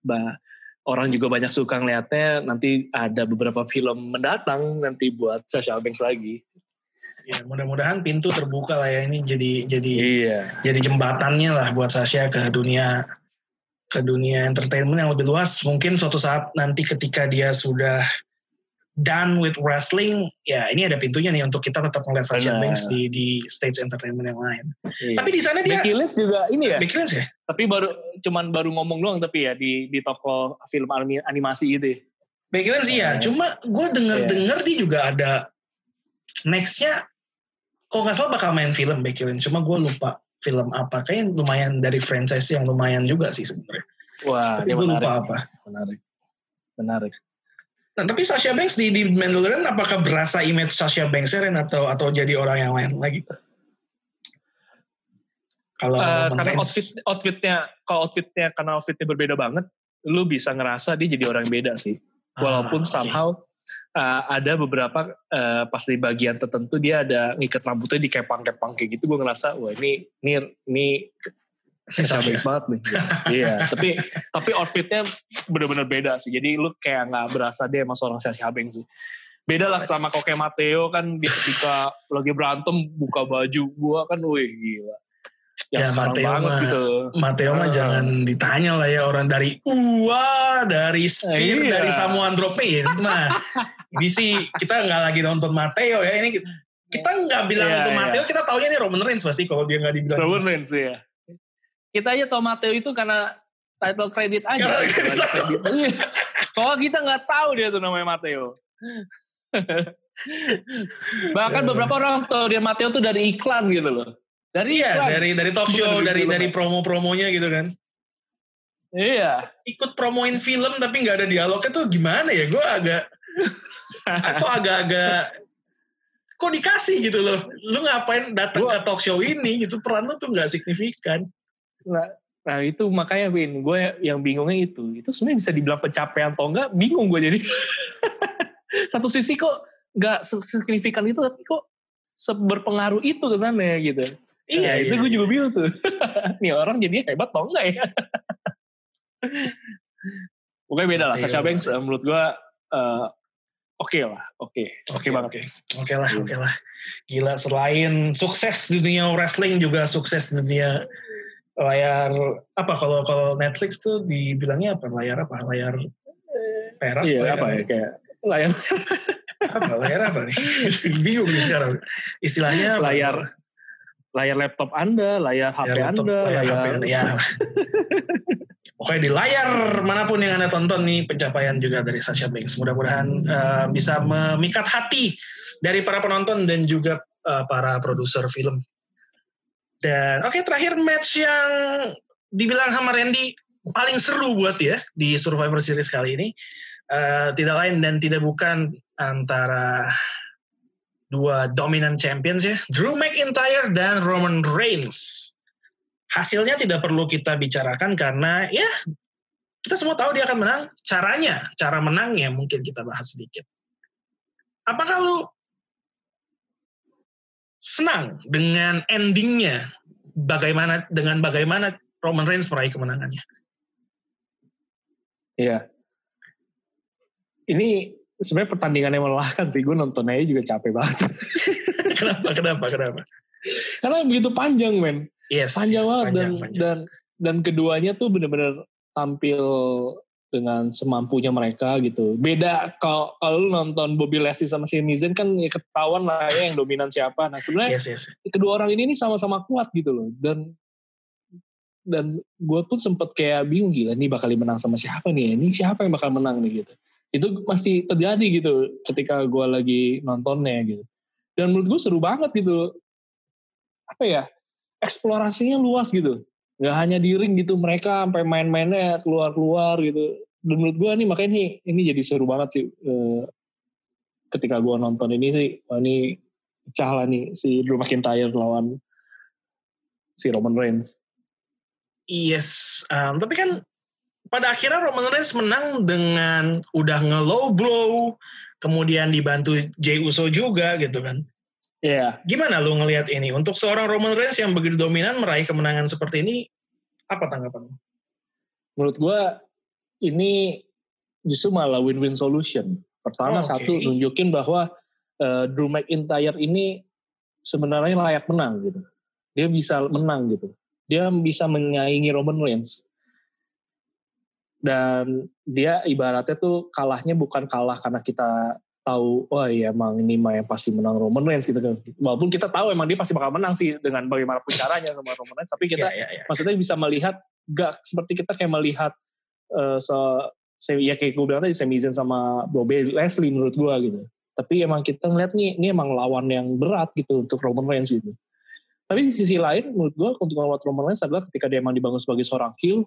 bah, orang juga banyak suka ngeliatnya, nanti ada beberapa film mendatang nanti buat Sasha Banks lagi. Ya, mudah-mudahan pintu terbuka lah ya ini jadi jadi Iya. jadi jembatannya lah buat Sasha ke dunia ke dunia entertainment yang lebih luas. Mungkin suatu saat nanti ketika dia sudah done with wrestling, ya ini ada pintunya nih untuk kita tetap melihat Sasha. Banks di di stage entertainment yang lain. Iya. Tapi di sana dia Becky Lynch juga ini ya, Becky Lynch ya? tapi baru cuman baru ngomong doang tapi ya di di toko film animasi gitu. ya. Becky Lynch iya, Iya. cuma gue denger-denger dia juga ada nextnya, kok nggak salah bakal main film Becky Lynch, cuma gue lupa film apa. Kayaknya lumayan dari franchise yang lumayan juga sih sebenarnya. Wah, Tapi gue menarik. lupa apa. Menarik. Menarik. Nah, tapi Sasha Banks di, di Mandalorian apakah berasa image Sasha Banks Ren atau atau jadi orang yang lain lagi? Kalau Roman karena outfit outfitnya kalau outfitnya karena outfitnya berbeda banget, lu bisa ngerasa dia jadi orang yang beda sih. Walaupun Ah, oke. somehow uh, ada beberapa uh, pas di bagian tertentu dia ada ngikat rambutnya di kepang-kepang kayak gitu, gue ngerasa wah ini ini ini Sasha. Banks banget nih. Iya, tapi tapi outfitnya bener-bener beda sih. Jadi lu kayak nggak berasa dia emang seorang Sasha Banks sih. Beda lah sama kok kayak Matteo kan dia ketika lagi berantem buka baju gua kan wih gila. Yang Ya, sekarang Matteo banget mah- gitu. Mateo mah Ah. jangan ditanya lah ya orang dari Uwa, dari Spear, Iya. dari ya itu mah. Ini sih kita nggak lagi nonton Mateo ya ini kita nggak bilang Iya, untuk iya. Mateo kita taunya nih Roman Reigns pasti kalau dia nggak dibilang. Roman Reigns ya. Kita aja tau Matteo itu karena title credit aja. Karena Title kita. Kalau kita nggak tahu dia tuh namanya Matteo. Bahkan Ya. beberapa orang tahu dia Matteo tuh dari iklan gitu loh. Dari Iya iklan. dari dari talk show dari dari ya. promo-promonya gitu kan. Iya. Ikut promoin film tapi nggak ada dialognya tuh gimana ya? Gue agak kok agak-agak kok dikasih gitu loh. Lu ngapain datang ke talk show ini gitu peran lu tuh nggak signifikan. Nah, nah itu makanya Win, gue yang bingungnya itu. Itu sebenarnya bisa dibilang pencapaian atau enggak, bingung gue jadi. Satu sisi kok nggak signifikan itu, tapi kok berpengaruh itu ke sana gitu. Iya, Nah, itu iya, gue iya. juga bingung tuh. Nih orang jadinya hebat atau enggak ya? Pokoknya beda lah. Iya, Sasha iya. Banks eh, menurut gue eh, oke lah. Oke. Oke banget. Oke, oke lah, Iya. oke lah. Gila, selain sukses di dunia wrestling juga sukses di dunia layar apa? Kalau kalau Netflix tuh dibilangnya apa? Layar apa? Layar perak? Iya layar apa ya? kayak layar apa? Layar apa nih? Bingung nih sekarang. Istilahnya apa? layar layar laptop anda, layar HP Layar laptop, anda, layar layar, HP Anda, ya. Pokoknya di layar mana pun yang Anda tonton nih pencapaian juga dari Sasha Banks. Mudah-mudahan eh, bisa memikat hati dari para penonton dan juga eh, para produser film. Dan oke terakhir match yang dibilang sama Randy paling seru buat ya di Survivor Series kali ini. Eh, tidak lain dan tidak bukan antara dua dominant champions ya, Drew McIntyre dan Roman Reigns hasilnya tidak perlu kita bicarakan karena ya kita semua tahu dia akan menang. Caranya, cara menangnya mungkin kita bahas sedikit. Apakah lu senang dengan endingnya? Bagaimana dengan bagaimana Roman Reigns meraih kemenangannya? Iya. Ini sebenarnya pertandingan yang melelahkan sih. Gue nontonnya juga capek banget. kenapa? Kenapa? Kenapa? Karena begitu panjang, men. Yes, Panjang yes, banget dan panjang, panjang. dan dan keduanya tuh bener-bener tampil dengan semampunya mereka gitu. Beda kalau kalau lu nonton Bobby Lashley sama Sami Zayn kan ya ketahuan lah ya yang dominan siapa. Nah sebenarnya Yes, yes. kedua orang ini nih sama-sama kuat gitu loh. Dan dan gue pun sempet kayak bingung gila nih bakal menang sama siapa nih ini siapa yang bakal menang nih gitu? Itu masih terjadi gitu ketika gue lagi nontonnya gitu. Dan menurut gue seru banget gitu. Apa ya? Eksplorasinya luas gitu nggak hanya di ring gitu mereka sampai main-mainnya keluar-keluar gitu dan menurut gue nih makanya ini ini jadi seru banget sih eh, ketika gue nonton ini sih wah ini pecah lah nih si Drew McIntyre lawan si Roman Reigns. Yes, um, tapi kan pada akhirnya Roman Reigns menang dengan udah nge-low blow, kemudian dibantu Jey Uso juga gitu kan. Iya. Gimana lu ngelihat ini? Untuk seorang Roman Reigns yang begitu dominan meraih kemenangan seperti ini, apa tanggapan lu? Menurut gue ini justru malah win-win solution. Pertama Oh, oke. satu nunjukin bahwa eh, Drew McIntyre ini sebenarnya layak menang gitu. Dia bisa menang gitu. Dia bisa menyaingi Roman Reigns. Dan dia ibaratnya tuh kalahnya bukan kalah karena kita tahu, wah iya emang ini mah yang pasti menang Roman Reigns gitu kan. Walaupun kita tahu emang dia pasti bakal menang sih dengan bagaimanapun caranya sama Roman Reigns. Tapi kita ya, ya, ya. maksudnya bisa melihat gak seperti kita kayak melihat eh se, se- ya kayak gue bilang tadi Sami Zayn sama Bobby Leslie menurut gue gitu tapi emang kita ngeliat nih ini emang lawan yang berat gitu untuk Roman Reigns gitu tapi di sisi lain menurut gue untuk melawan Roman Reigns adalah ketika dia emang dibangun sebagai seorang heel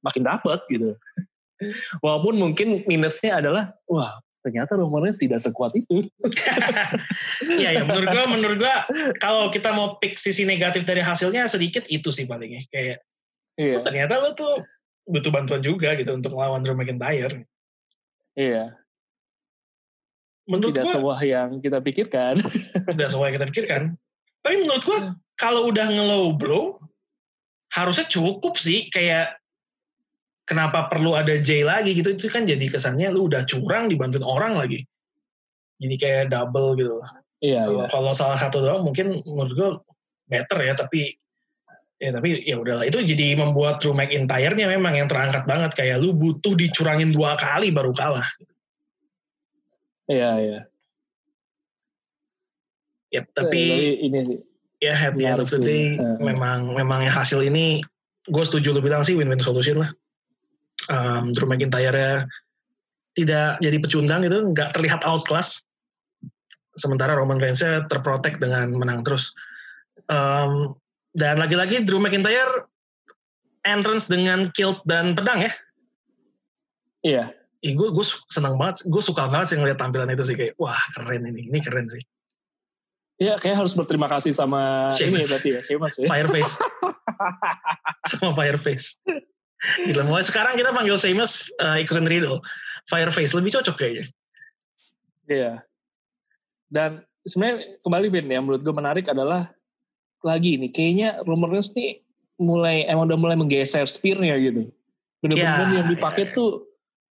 makin dapat gitu walaupun mungkin minusnya adalah wah ternyata Reigns tidak sekuat itu. Iya ya, menurut gua menurut gua kalau kita mau pick sisi negatif dari hasilnya sedikit itu sih palingnya. Kayak iya. Ternyata lu tuh butuh bantuan juga gitu untuk melawan Drew McIntyre. iya. Menurut tidak gua sebuah yang kita pikirkan. Udah sesuai yang kita pikirkan. Tapi menurut gua kalau udah nge-low blow harusnya cukup sih. Kayak kenapa perlu ada J lagi gitu itu kan jadi kesannya lu udah curang dibantuin orang lagi. Jadi kayak double gitu. iya Kalau iya kalau salah satu doang mungkin menurut gue better ya tapi ya tapi ya udahlah itu jadi membuat Drew McIntyre-nya memang yang terangkat banget kayak lu butuh dicurangin dua kali baru kalah. iya iya Ya, tapi tapi ini sih ya at the end of the day sih. Memang memang hasil ini gue setuju lu bilang sih win-win solution lah. Um, Drew McIntyre ya tidak jadi pecundang gitu, nggak terlihat outclass. Sementara Roman Reigns-nya terprotek dengan menang terus. Um, dan lagi-lagi Drew McIntyre entrance dengan kilt dan pedang ya. iya Ih, gue gue senang banget, gue suka banget sih ngeliat tampilan itu sih kayak wah keren ini, ini keren sih. Iya, kayak harus berterima kasih sama ini Sheamus. ya berarti ya, Sheamus ya. Fireface, sama Fireface. Gila, mulai sekarang kita panggil Sheamus uh, ikutin Riddle. Fireface lebih cocok kayaknya. Iya. Dan sebenarnya kembali Ben, yang menurut gue menarik adalah lagi nih, kayaknya Roman Reigns nih mulai emang udah mulai menggeser spear-nya gitu. Bener-bener Ya, yang dipakai ya. tuh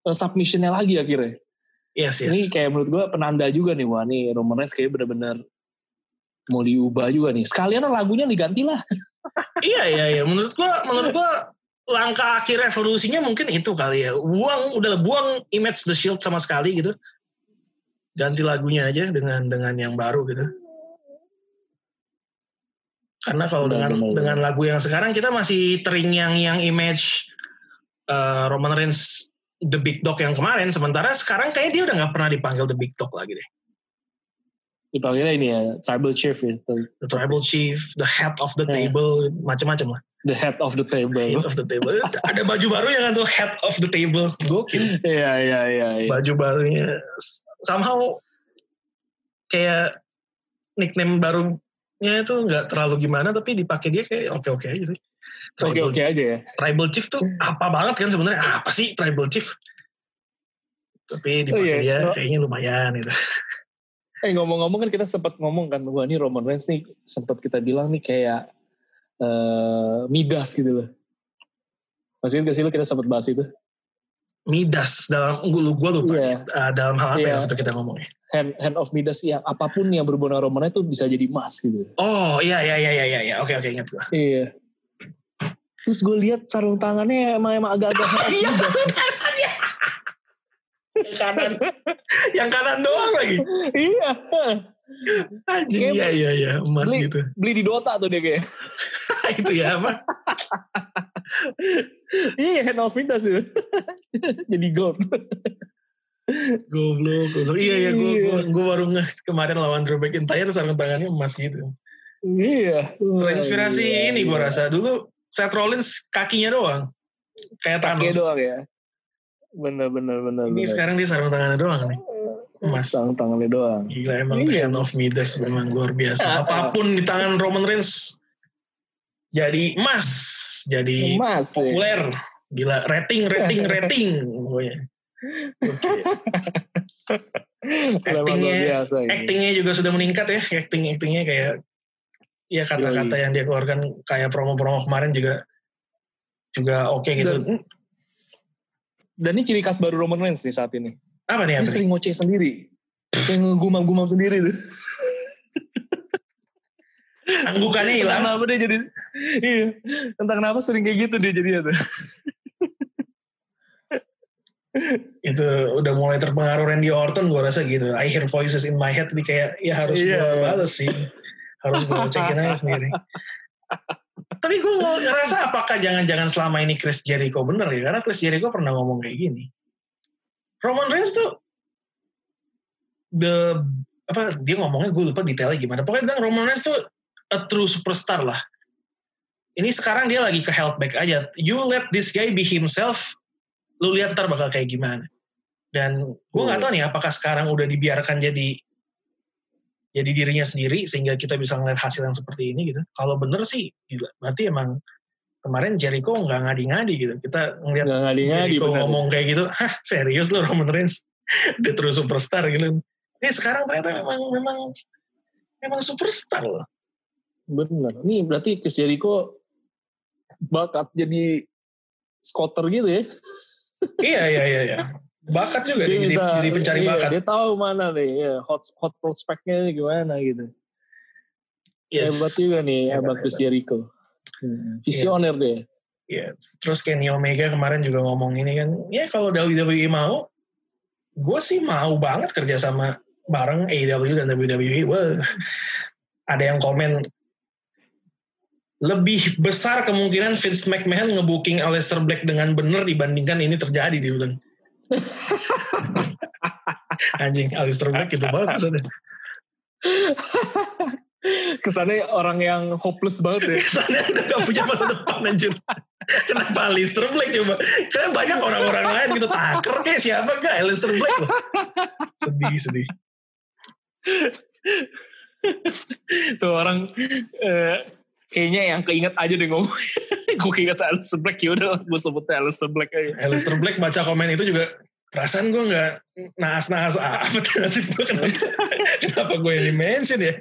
eh, submission-nya lagi akhirnya. Yes, yes. Ini kayak menurut gue penanda juga nih, wah nih Roman Reigns kayak bener-bener mau diubah juga nih. Sekalian lagunya diganti lah. iya, iya, iya. Menurut gua, menurut gua langkah akhir revolusinya mungkin itu kali ya. Buang, udah buang image The Shield sama sekali gitu. Ganti lagunya aja dengan dengan yang baru gitu. Karena kalau Benar, dengan benar, dengan lagu yang sekarang kita masih teringyang yang image uh, Roman Reigns The Big Dog yang kemarin. Sementara sekarang kayaknya dia udah nggak pernah dipanggil The Big Dog lagi deh. Dipanggilnya ini ya, tribal chief ya. The Tribal Chief, The Head of the Ya. Table, macam-macam lah. The head of the table. Head of the Table. Ada baju barunya kan tuh Head of the Table. Gokil. Iya, iya, iya. iya. Baju barunya. Somehow kayak nickname barunya itu nggak terlalu gimana tapi dipakai dia kayak oke-oke aja sih. Tribal, Oke-oke aja ya. Tribal Chief tuh apa banget kan sebenarnya? Apa sih Tribal Chief? Tapi dipakai Oh iya, dia kayaknya lumayan gitu. Eh ngomong-ngomong kan kita sempat ngomong kan, wah ini Roman Reigns nih sempat kita bilang nih kayak eh Midas gitu loh. Masih ingat sih lo kita sempat bahas itu? Midas dalam gue gue lupa Iya. Uh, dalam hal apa Iya. ya waktu kita ngomongnya. Hand, hand of Midas yang apa pun yang dengan Roman tuh bisa jadi emas gitu. Oh iya iya iya iya iya iya. oke oke ingat gue. Iya. Terus gue lihat sarung tangannya emang, emang agak-agak Iya, Midas. Yang kanan yang kanan doang lagi. iya. Anjing Kayak iya iya iya emas beli- gitu. Beli di Dota tuh dia kayak. itu ya apa? iya hand of Midas itu. jadi gold. Goblok, goblok. Iya iya gue Iya. gue gue baru ngeh kemarin lawan Drew McIntyre sarung tangannya emas gitu. iya. Terinspirasi Wah, ini gue iya. rasa dulu Seth Rollins kakinya doang. Kayak Kakinya Thanos. doang ya. Bener bener bener. Ini bener. sekarang dia sarung tangannya doang nih. Emas. Sarung tangannya doang. Gila emang Iya. Hand of Midas memang luar biasa. Apa pun di tangan Roman Reigns jadi emas, jadi Emas ya. populer. Gila rating rating rating pokoknya. Level Actingnya- biasa. Actingnya juga sudah meningkat ya, acting actingnya kayak ya kata-kata yang dia keluarkan kayak promo-promo kemarin juga juga oke gitu. Dan- Dan ini ciri khas baru Roman Reigns nih saat ini. apa nih? Dia Apa nih? sering ngoceh sendiri. Kayak ngegumam-gumam sendiri tuh. Anggukannya hilang. kenapa dia jadi, iya. Entah kenapa sering kayak gitu dia jadinya tuh. itu udah mulai terpengaruh Randy Orton gue rasa gitu I hear voices in my head jadi kayak ya harus Iya, gue iya. bales sih harus gue cekin aja sendiri tapi gue ngerasa apakah jangan-jangan selama ini Chris Jericho bener ya? Karena Chris Jericho pernah ngomong kayak gini. Roman Reigns tuh the apa dia ngomongnya gue lupa detailnya gimana. Pokoknya bilang Roman Reigns tuh a true superstar lah. Ini sekarang dia lagi ke health back aja. You let this guy be himself lu lihat ntar bakal kayak gimana. Dan gue nggak tahu nih apakah sekarang udah dibiarkan jadi jadi dirinya sendiri sehingga kita bisa ngeliat hasil yang seperti ini gitu. Kalau bener sih gila. Berarti emang kemarin Jericho nggak ngadi-ngadi gitu. Kita ngeliat Gak ngadi-ngadi Jericho bener. ngomong kayak gitu hah serius lu Roman Reigns? Dia terus superstar gitu. Eh sekarang ternyata memang memang memang superstar loh. Bener. Ini berarti Chris Jericho bakat jadi squatter gitu ya. iya iya iya iya bakat juga dia, jadi, jadi pencari iya, bakat Dia tahu mana nih, ya, hot hot prospeknya gimana gitu. yes. Hebat juga nih, Hebat, hebat Chris. Jericho. Hmm, Visioner deh. Yes. Terus Kenny Omega kemarin juga ngomong ini kan, ya kalau WWE mau, gue sih mau banget kerja sama bareng AEW dan WWE. Wah, ada yang komen lebih besar kemungkinan Vince McMahon ngebooking Aleister Black dengan benar dibandingkan ini terjadi dia bilang. Anjing, Aleister Black itu bagus ada. Kesannya orang yang hopeless banget ya. Kesannya udah gak punya masa depan anjir. Kenapa Aleister Black coba? Karena banyak orang-orang lain gitu. Taker kayak siapa gak? Aleister Black loh. Sedih, sedih. Tuh orang eh, kayaknya yang keinget aja deh ngomong. gue keinget Alistair Black ya udah gue sebutnya Alistair Black aja. Aleister Black baca komen itu juga perasaan gue gak naas-naas amat nasib gue kenapa, kenapa gue yang di-mention ya?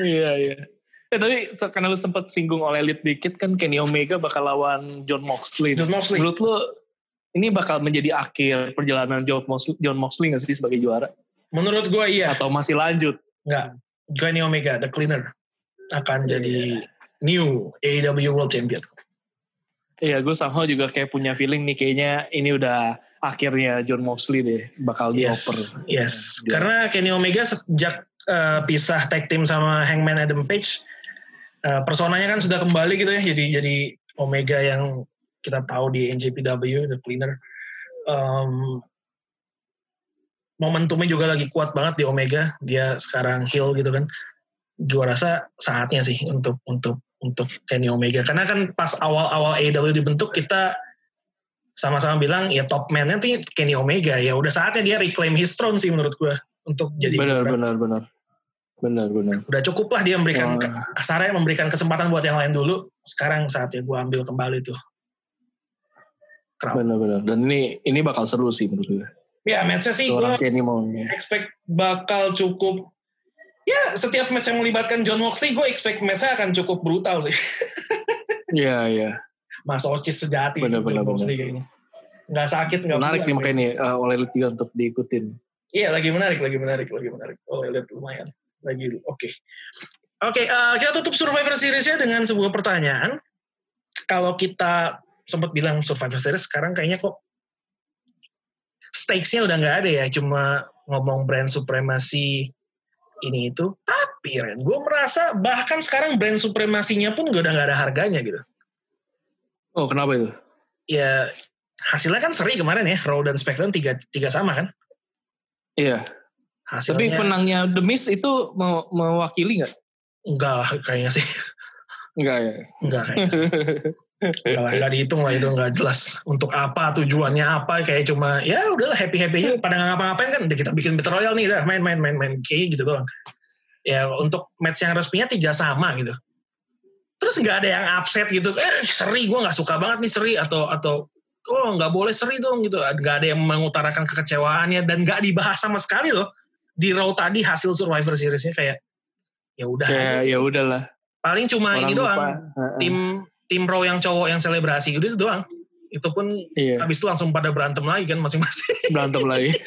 Iya iya. Eh tapi karena lu sempat singgung oleh Elite dikit kan Kenny Omega bakal lawan John Moxley. John Moxley. Menurut lu ini bakal menjadi akhir perjalanan John Moxley, John Moxley nggak sih sebagai juara? Menurut gue iya. Atau masih lanjut? Enggak. Kenny Omega, The Cleaner. Akan Iya. jadi new AEW World Champion. Iya, gue somehow juga kayak punya feeling nih kayaknya ini udah akhirnya John Moxley deh bakal Yes, dioper. yes. Juara. Karena Kenny Omega sejak uh, pisah tag team sama Hangman Adam Page, uh, personanya kan sudah kembali gitu ya. Jadi jadi Omega yang kita tahu di NJPW, The Cleaner. Um, momentumnya juga lagi kuat banget di Omega. Dia sekarang heel gitu kan. Gue rasa saatnya sih untuk untuk untuk Kenny Omega. Karena kan pas awal-awal AEW dibentuk kita sama-sama bilang ya top man-nya tuh Kenny Omega ya udah saatnya dia reclaim his throne sih menurut gue untuk jadi benar, juara. benar, benar, benar, benar. udah cukup lah dia memberikan Wah. kasarnya memberikan kesempatan buat yang lain dulu sekarang saatnya gue ambil kembali tuh. Benar, benar. Dan ini ini bakal seru sih menurut gue. ya matchnya sih gue expect bakal cukup ya setiap match yang melibatkan John Moxley gue expect matchnya akan cukup brutal sih Iya, iya. Mas Ocis sejati Bener, John bener, Moxley kayaknya nggak sakit nggak Menarik nih makanya nih uh, oleh Elite juga untuk diikutin. Iya lagi menarik, lagi menarik, lagi menarik. Oh lihat lumayan, lagi oke. Oke, eh, kita tutup Survivor Series-nya dengan sebuah pertanyaan. Kalau kita sempat bilang Survivor Series, sekarang kayaknya kok stakes-nya udah nggak ada ya, cuma ngomong brand supremasi ini itu. Tapi Ren, gue merasa bahkan sekarang brand supremasinya pun udah nggak ada harganya gitu. Oh, kenapa itu? Ya hasilnya kan seri kemarin ya, Raw dan SmackDown tiga, tiga sama kan? Iya. Tapi Hasilnya penangnya The Miz itu mau mewakili nggak? enggak kayaknya sih. Enggak ya. Enggak kayaknya sih. Kalau nggak dihitung lah itu nggak jelas. Untuk apa tujuannya apa kayak cuma ya udahlah happy happy aja pada nggak ngapa-ngapain kan kita bikin battle royale nih dah main main main main kayak gitu doang. Ya untuk match yang resminya tiga sama gitu. Terus nggak ada yang upset gitu. Eh seri gue nggak suka banget nih seri atau atau oh nggak boleh seri dong gitu nggak ada yang mengutarakan kekecewaannya dan nggak dibahas sama sekali loh di Raw tadi hasil Survivor Seriesnya kayak ya udah ya udahlah. paling cuma Orang ini lupa. doang Heeh. tim tim Raw yang cowok yang selebrasi gitu doang itu pun Iya, habis itu langsung pada berantem lagi kan masing-masing berantem lagi.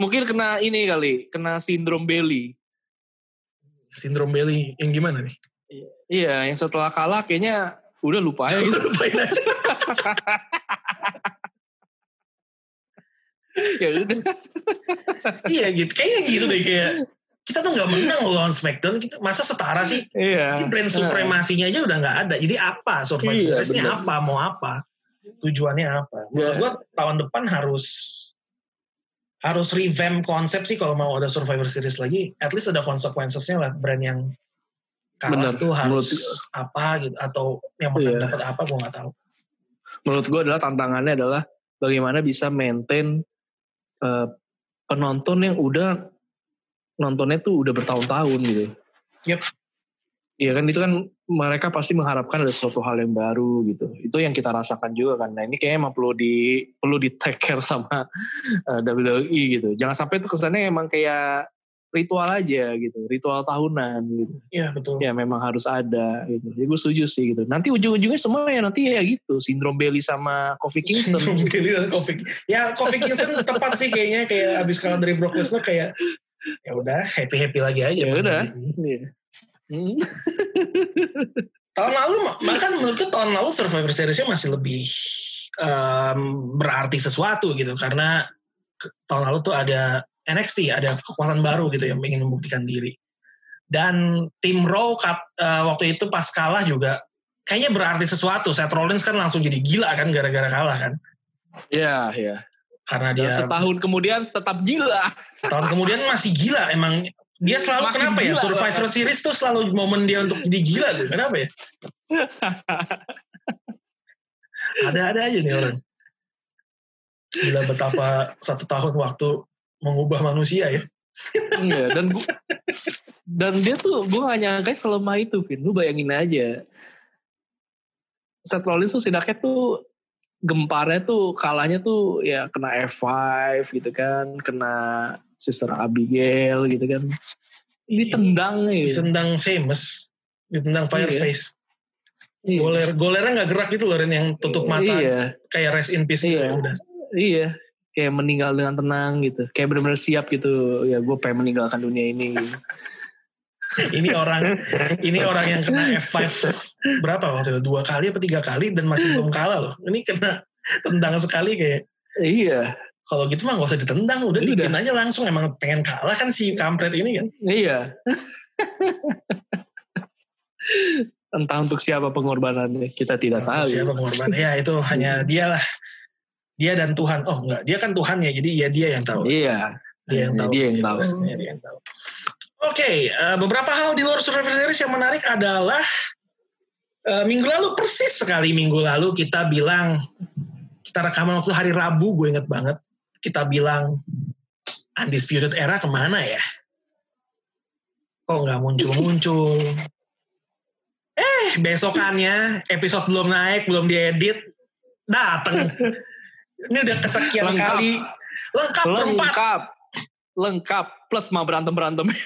Mungkin kena ini kali, kena sindrom Bailey. sindrom Bailey yang gimana nih Iya, yang setelah kalah kayaknya udah lupa ya gitu. lupain aja ya udah. iya gitu kayaknya gitu deh kayak kita tuh nggak menang loh lawan Smackdown kita masa setara sih Iya. Ini brand supremasinya aja udah nggak ada. Jadi apa Survivor Iya, Series-nya bener. apa? Mau apa? Tujuannya apa? Menurut Iya. gua tahun depan harus harus revamp konsep sih kalau mau ada Survivor Series lagi. At least ada konsekuensinya lah brand yang kalah Bener. tuh harus Menurut- apa gitu atau yang menang Iya. dapat apa gua nggak tahu. Menurut gue adalah tantangannya adalah bagaimana bisa maintain eh, penonton yang udah nontonnya tuh udah bertahun-tahun gitu. Yep. Iya kan itu kan mereka pasti mengharapkan ada suatu hal yang baru gitu. Itu yang kita rasakan juga kan. Nah ini kayaknya emang perlu di perlu di take care sama eh, WWE gitu. Jangan sampai itu kesannya emang kayak ritual aja gitu, ritual tahunan gitu. Iya betul. Ya memang harus ada gitu. Jadi gue setuju sih gitu. Nanti ujung-ujungnya semua ya nanti ya gitu. Sindrom Bailey sama Kofi Kingston. Bailey dan Kofi. Ya Kofi Kingston tepat sih kayaknya kayak abis kalah dari Brock Lesnar kayak ya udah happy happy lagi aja. Ya udah. Iya. Hmm. tahun lalu bahkan menurutku tahun lalu Survivor Series-nya masih lebih em, berarti sesuatu gitu karena tahun lalu tuh ada NXT ada kekuatan baru gitu yang ingin membuktikan diri dan tim Raw kat- eh, waktu itu pas kalah juga kayaknya berarti sesuatu Seth Rollins kan langsung jadi gila kan gara-gara kalah kan Iya, iya. Karena Dan dia setahun kemudian tetap gila. tahun kemudian masih gila emang dia selalu Makin kenapa ya Survivor. Series tuh selalu momen dia untuk jadi gila gitu kenapa ya ada-ada aja nih orang gila betapa satu tahun waktu mengubah manusia ya Iya, dan gua, dan dia tuh gue gak nyangka selemah itu, Vin. Lu bayangin aja. Seth Rollins tuh sidaknya tuh gemparnya tuh kalahnya tuh ya kena F5 gitu kan, kena Sister Abigail gitu kan. Ditendang gitu. ditendang Sheamus ditendang Fireface Iya. goler golernya nggak gerak gitu loh Ren yang tutup mata Iya, kayak rest in peace gitu Iya. ya udah iya. Kayak meninggal dengan tenang gitu. Kayak benar-benar siap gitu. Ya gue pengen meninggalkan dunia ini. Ini orang ini orang yang kena F5 berapa waktu itu? Dua kali apa tiga kali dan masih belum kalah loh. Ini kena tendang sekali kayak. Iya, kalau gitu mah gak usah ditendang udah Udah. dipin aja langsung emang pengen kalah kan si kampret ini kan? Iya. Entah untuk siapa pengorbanannya, kita tidak Nah, tahu. siapa pengorban ya itu hanya dia lah dia dan Tuhan. Oh enggak. Dia kan Tuhan ya jadi ya dia yang tahu. Iya, dia yang tahu. dia yang sendiri. tahu. Dia yang tahu oke eh, beberapa hal di luar Survivor Series yang menarik adalah eh, minggu lalu persis sekali minggu lalu kita bilang kita rekaman waktu hari Rabu gue inget banget kita bilang Undisputed Era ke mana ya? Kok nggak muncul-muncul? Eh besokannya episode belum naik belum diedit dateng. Ini udah kesekian Lengkap. kali. Lengkap lengkap, lengkap plus mah berantem berantem.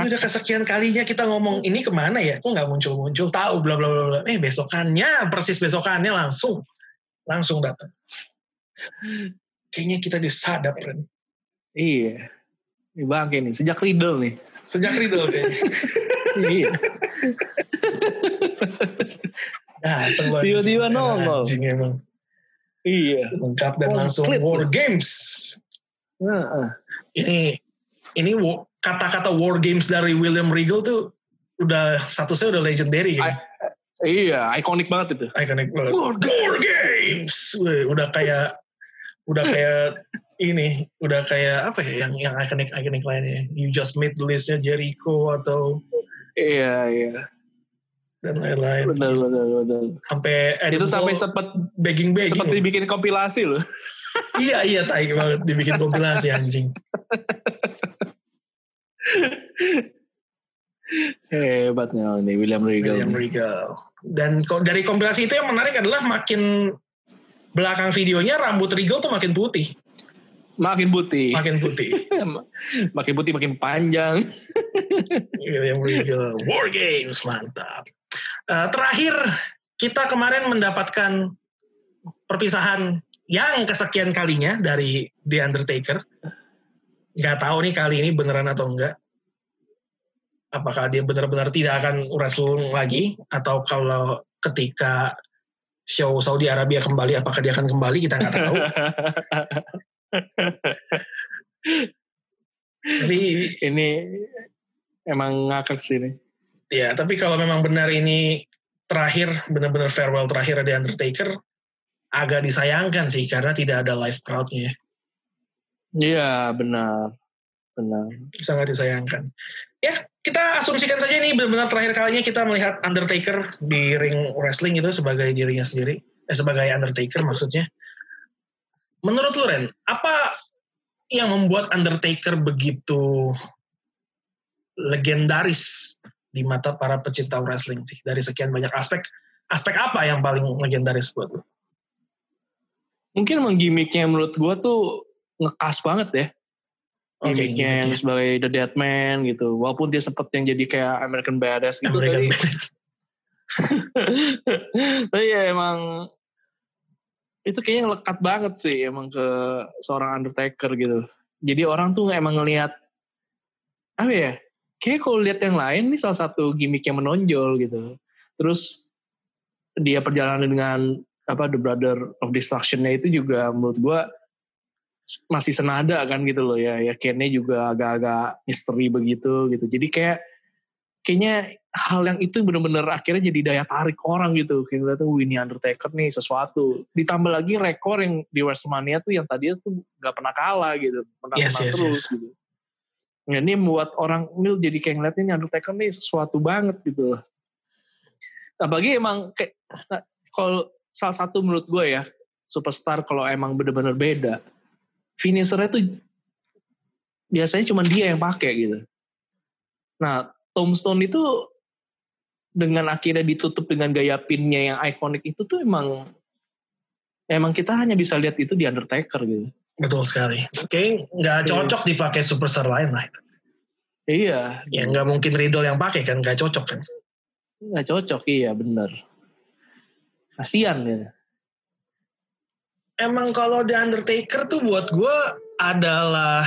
ini udah kesekian kalinya kita ngomong ini ke mana ya kok nggak muncul muncul tahu bla bla bla bla eh besokannya persis besokannya langsung langsung datang kayaknya kita disadap Ren iya, ini bangke nih sejak Riddle nih. sejak Riddle kayaknya iya, datang banget. Tiba-tiba nongol. anjing emang iya. lengkap dan langsung War. Games Heeh. ini ini wo- kata-kata War Games dari William Regal tuh udah statusnya udah legendary I- kan Iya, ikonik banget itu. iconic banget War, Games Wih, udah kayak udah kayak ini udah kayak apa ya yang yang iconic iconic lainnya you just made the listnya Jericho atau Iya, iya. dan lain-lain Benar, benar, benar. sampai Itu sampai sempet begging begging sempet dibikin kompilasi loh. iya iya tai banget dibikin kompilasi anjing Hebatnya ini William Regal. William Regal Dan dari kompilasi itu yang menarik adalah makin belakang videonya rambut Regal tuh makin putih. Makin putih. Makin putih. makin putih makin panjang. William Regal. War Games, mantap. Uh, terakhir, kita kemarin mendapatkan perpisahan yang kesekian kalinya dari The Undertaker. Gak tahu nih kali ini beneran atau enggak. Apakah dia benar-benar tidak akan wrestling lagi atau kalau ketika show Saudi Arabia kembali apakah dia akan kembali kita nggak tahu. Tapi ini emang ngakak sih ini. Ya, tapi kalau memang benar ini terakhir benar-benar farewell terakhir ada Undertaker, agak disayangkan sih karena tidak ada live crowdnya. Iya benar, benar. Sangat disayangkan. Ya kita asumsikan saja ini benar-benar terakhir kalinya kita melihat Undertaker di ring wrestling itu sebagai dirinya sendiri, eh, sebagai Undertaker maksudnya. Menurut lu Ren, apa yang membuat Undertaker begitu legendaris di mata para pecinta wrestling sih dari sekian banyak aspek aspek apa yang paling legendaris buat lu? Mungkin emang gimmicknya menurut gue tuh ngekas banget ya. Okay, gimmicknya yang sebagai The Dead Man gitu. Walaupun dia sempet yang jadi kayak American Badass gitu. American Badass. tapi ya emang itu kayaknya lekat banget sih emang ke seorang Undertaker gitu. Jadi orang tuh emang ngelihat apa ya? Kayak kalau lihat yang lain ini salah satu gimmick yang menonjol gitu. Terus dia perjalanan dengan apa The Brother of Destruction-nya itu juga menurut gue masih senada kan gitu loh ya. Ya Kennya juga agak-agak misteri begitu gitu. Jadi kayak kayaknya hal yang itu bener-bener akhirnya jadi daya tarik orang gitu. Kayak tuh ini Undertaker nih sesuatu. Ditambah lagi rekor yang di Wrestlemania tuh yang tadi tuh nggak pernah kalah gitu pernah yes, yes, terus yes. gitu. Ya, ini membuat orang ini jadi kayak ngeliat ini Undertaker nih sesuatu banget gitu apalagi emang kayak nah, kalau salah satu menurut gue ya superstar kalau emang bener-bener beda. Finishernya tuh biasanya cuma dia yang pakai gitu. Nah tombstone itu dengan akhirnya ditutup dengan gaya pinnya yang ikonik itu tuh emang emang kita hanya bisa lihat itu di Undertaker gitu. Betul sekali. Oke nggak iya. cocok dipakai superstar lain lah. Iya. Ya nggak mungkin Riddle yang pakai kan nggak cocok kan? Nggak cocok iya bener kasian ya emang kalau The Undertaker tuh buat gue adalah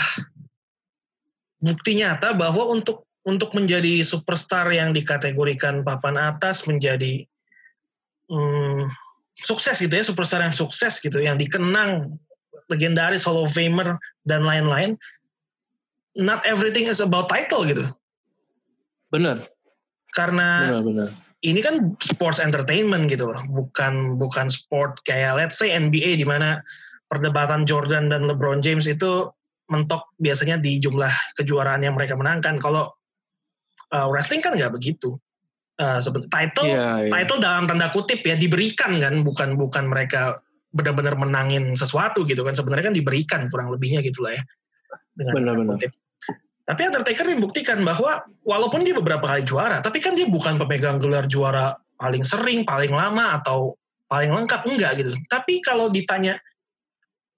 bukti nyata bahwa untuk untuk menjadi superstar yang dikategorikan papan atas menjadi hmm, sukses gitu ya superstar yang sukses gitu yang dikenang legendaris Hall of Famer dan lain-lain not everything is about title gitu. Benar. Karena benar, benar ini kan sports entertainment gitu loh, bukan bukan sport kayak let's say NBA di mana perdebatan Jordan dan LeBron James itu mentok biasanya di jumlah kejuaraan yang mereka menangkan. Kalau uh, wrestling kan nggak begitu. Uh, title yeah, yeah. title dalam tanda kutip ya diberikan kan, bukan bukan mereka benar-benar menangin sesuatu gitu kan. Sebenarnya kan diberikan kurang lebihnya gitu lah ya. Dengan benar, benar. kutip. Tapi Undertaker membuktikan bahwa walaupun dia beberapa kali juara, tapi kan dia bukan pemegang gelar juara paling sering, paling lama atau paling lengkap enggak gitu. Tapi kalau ditanya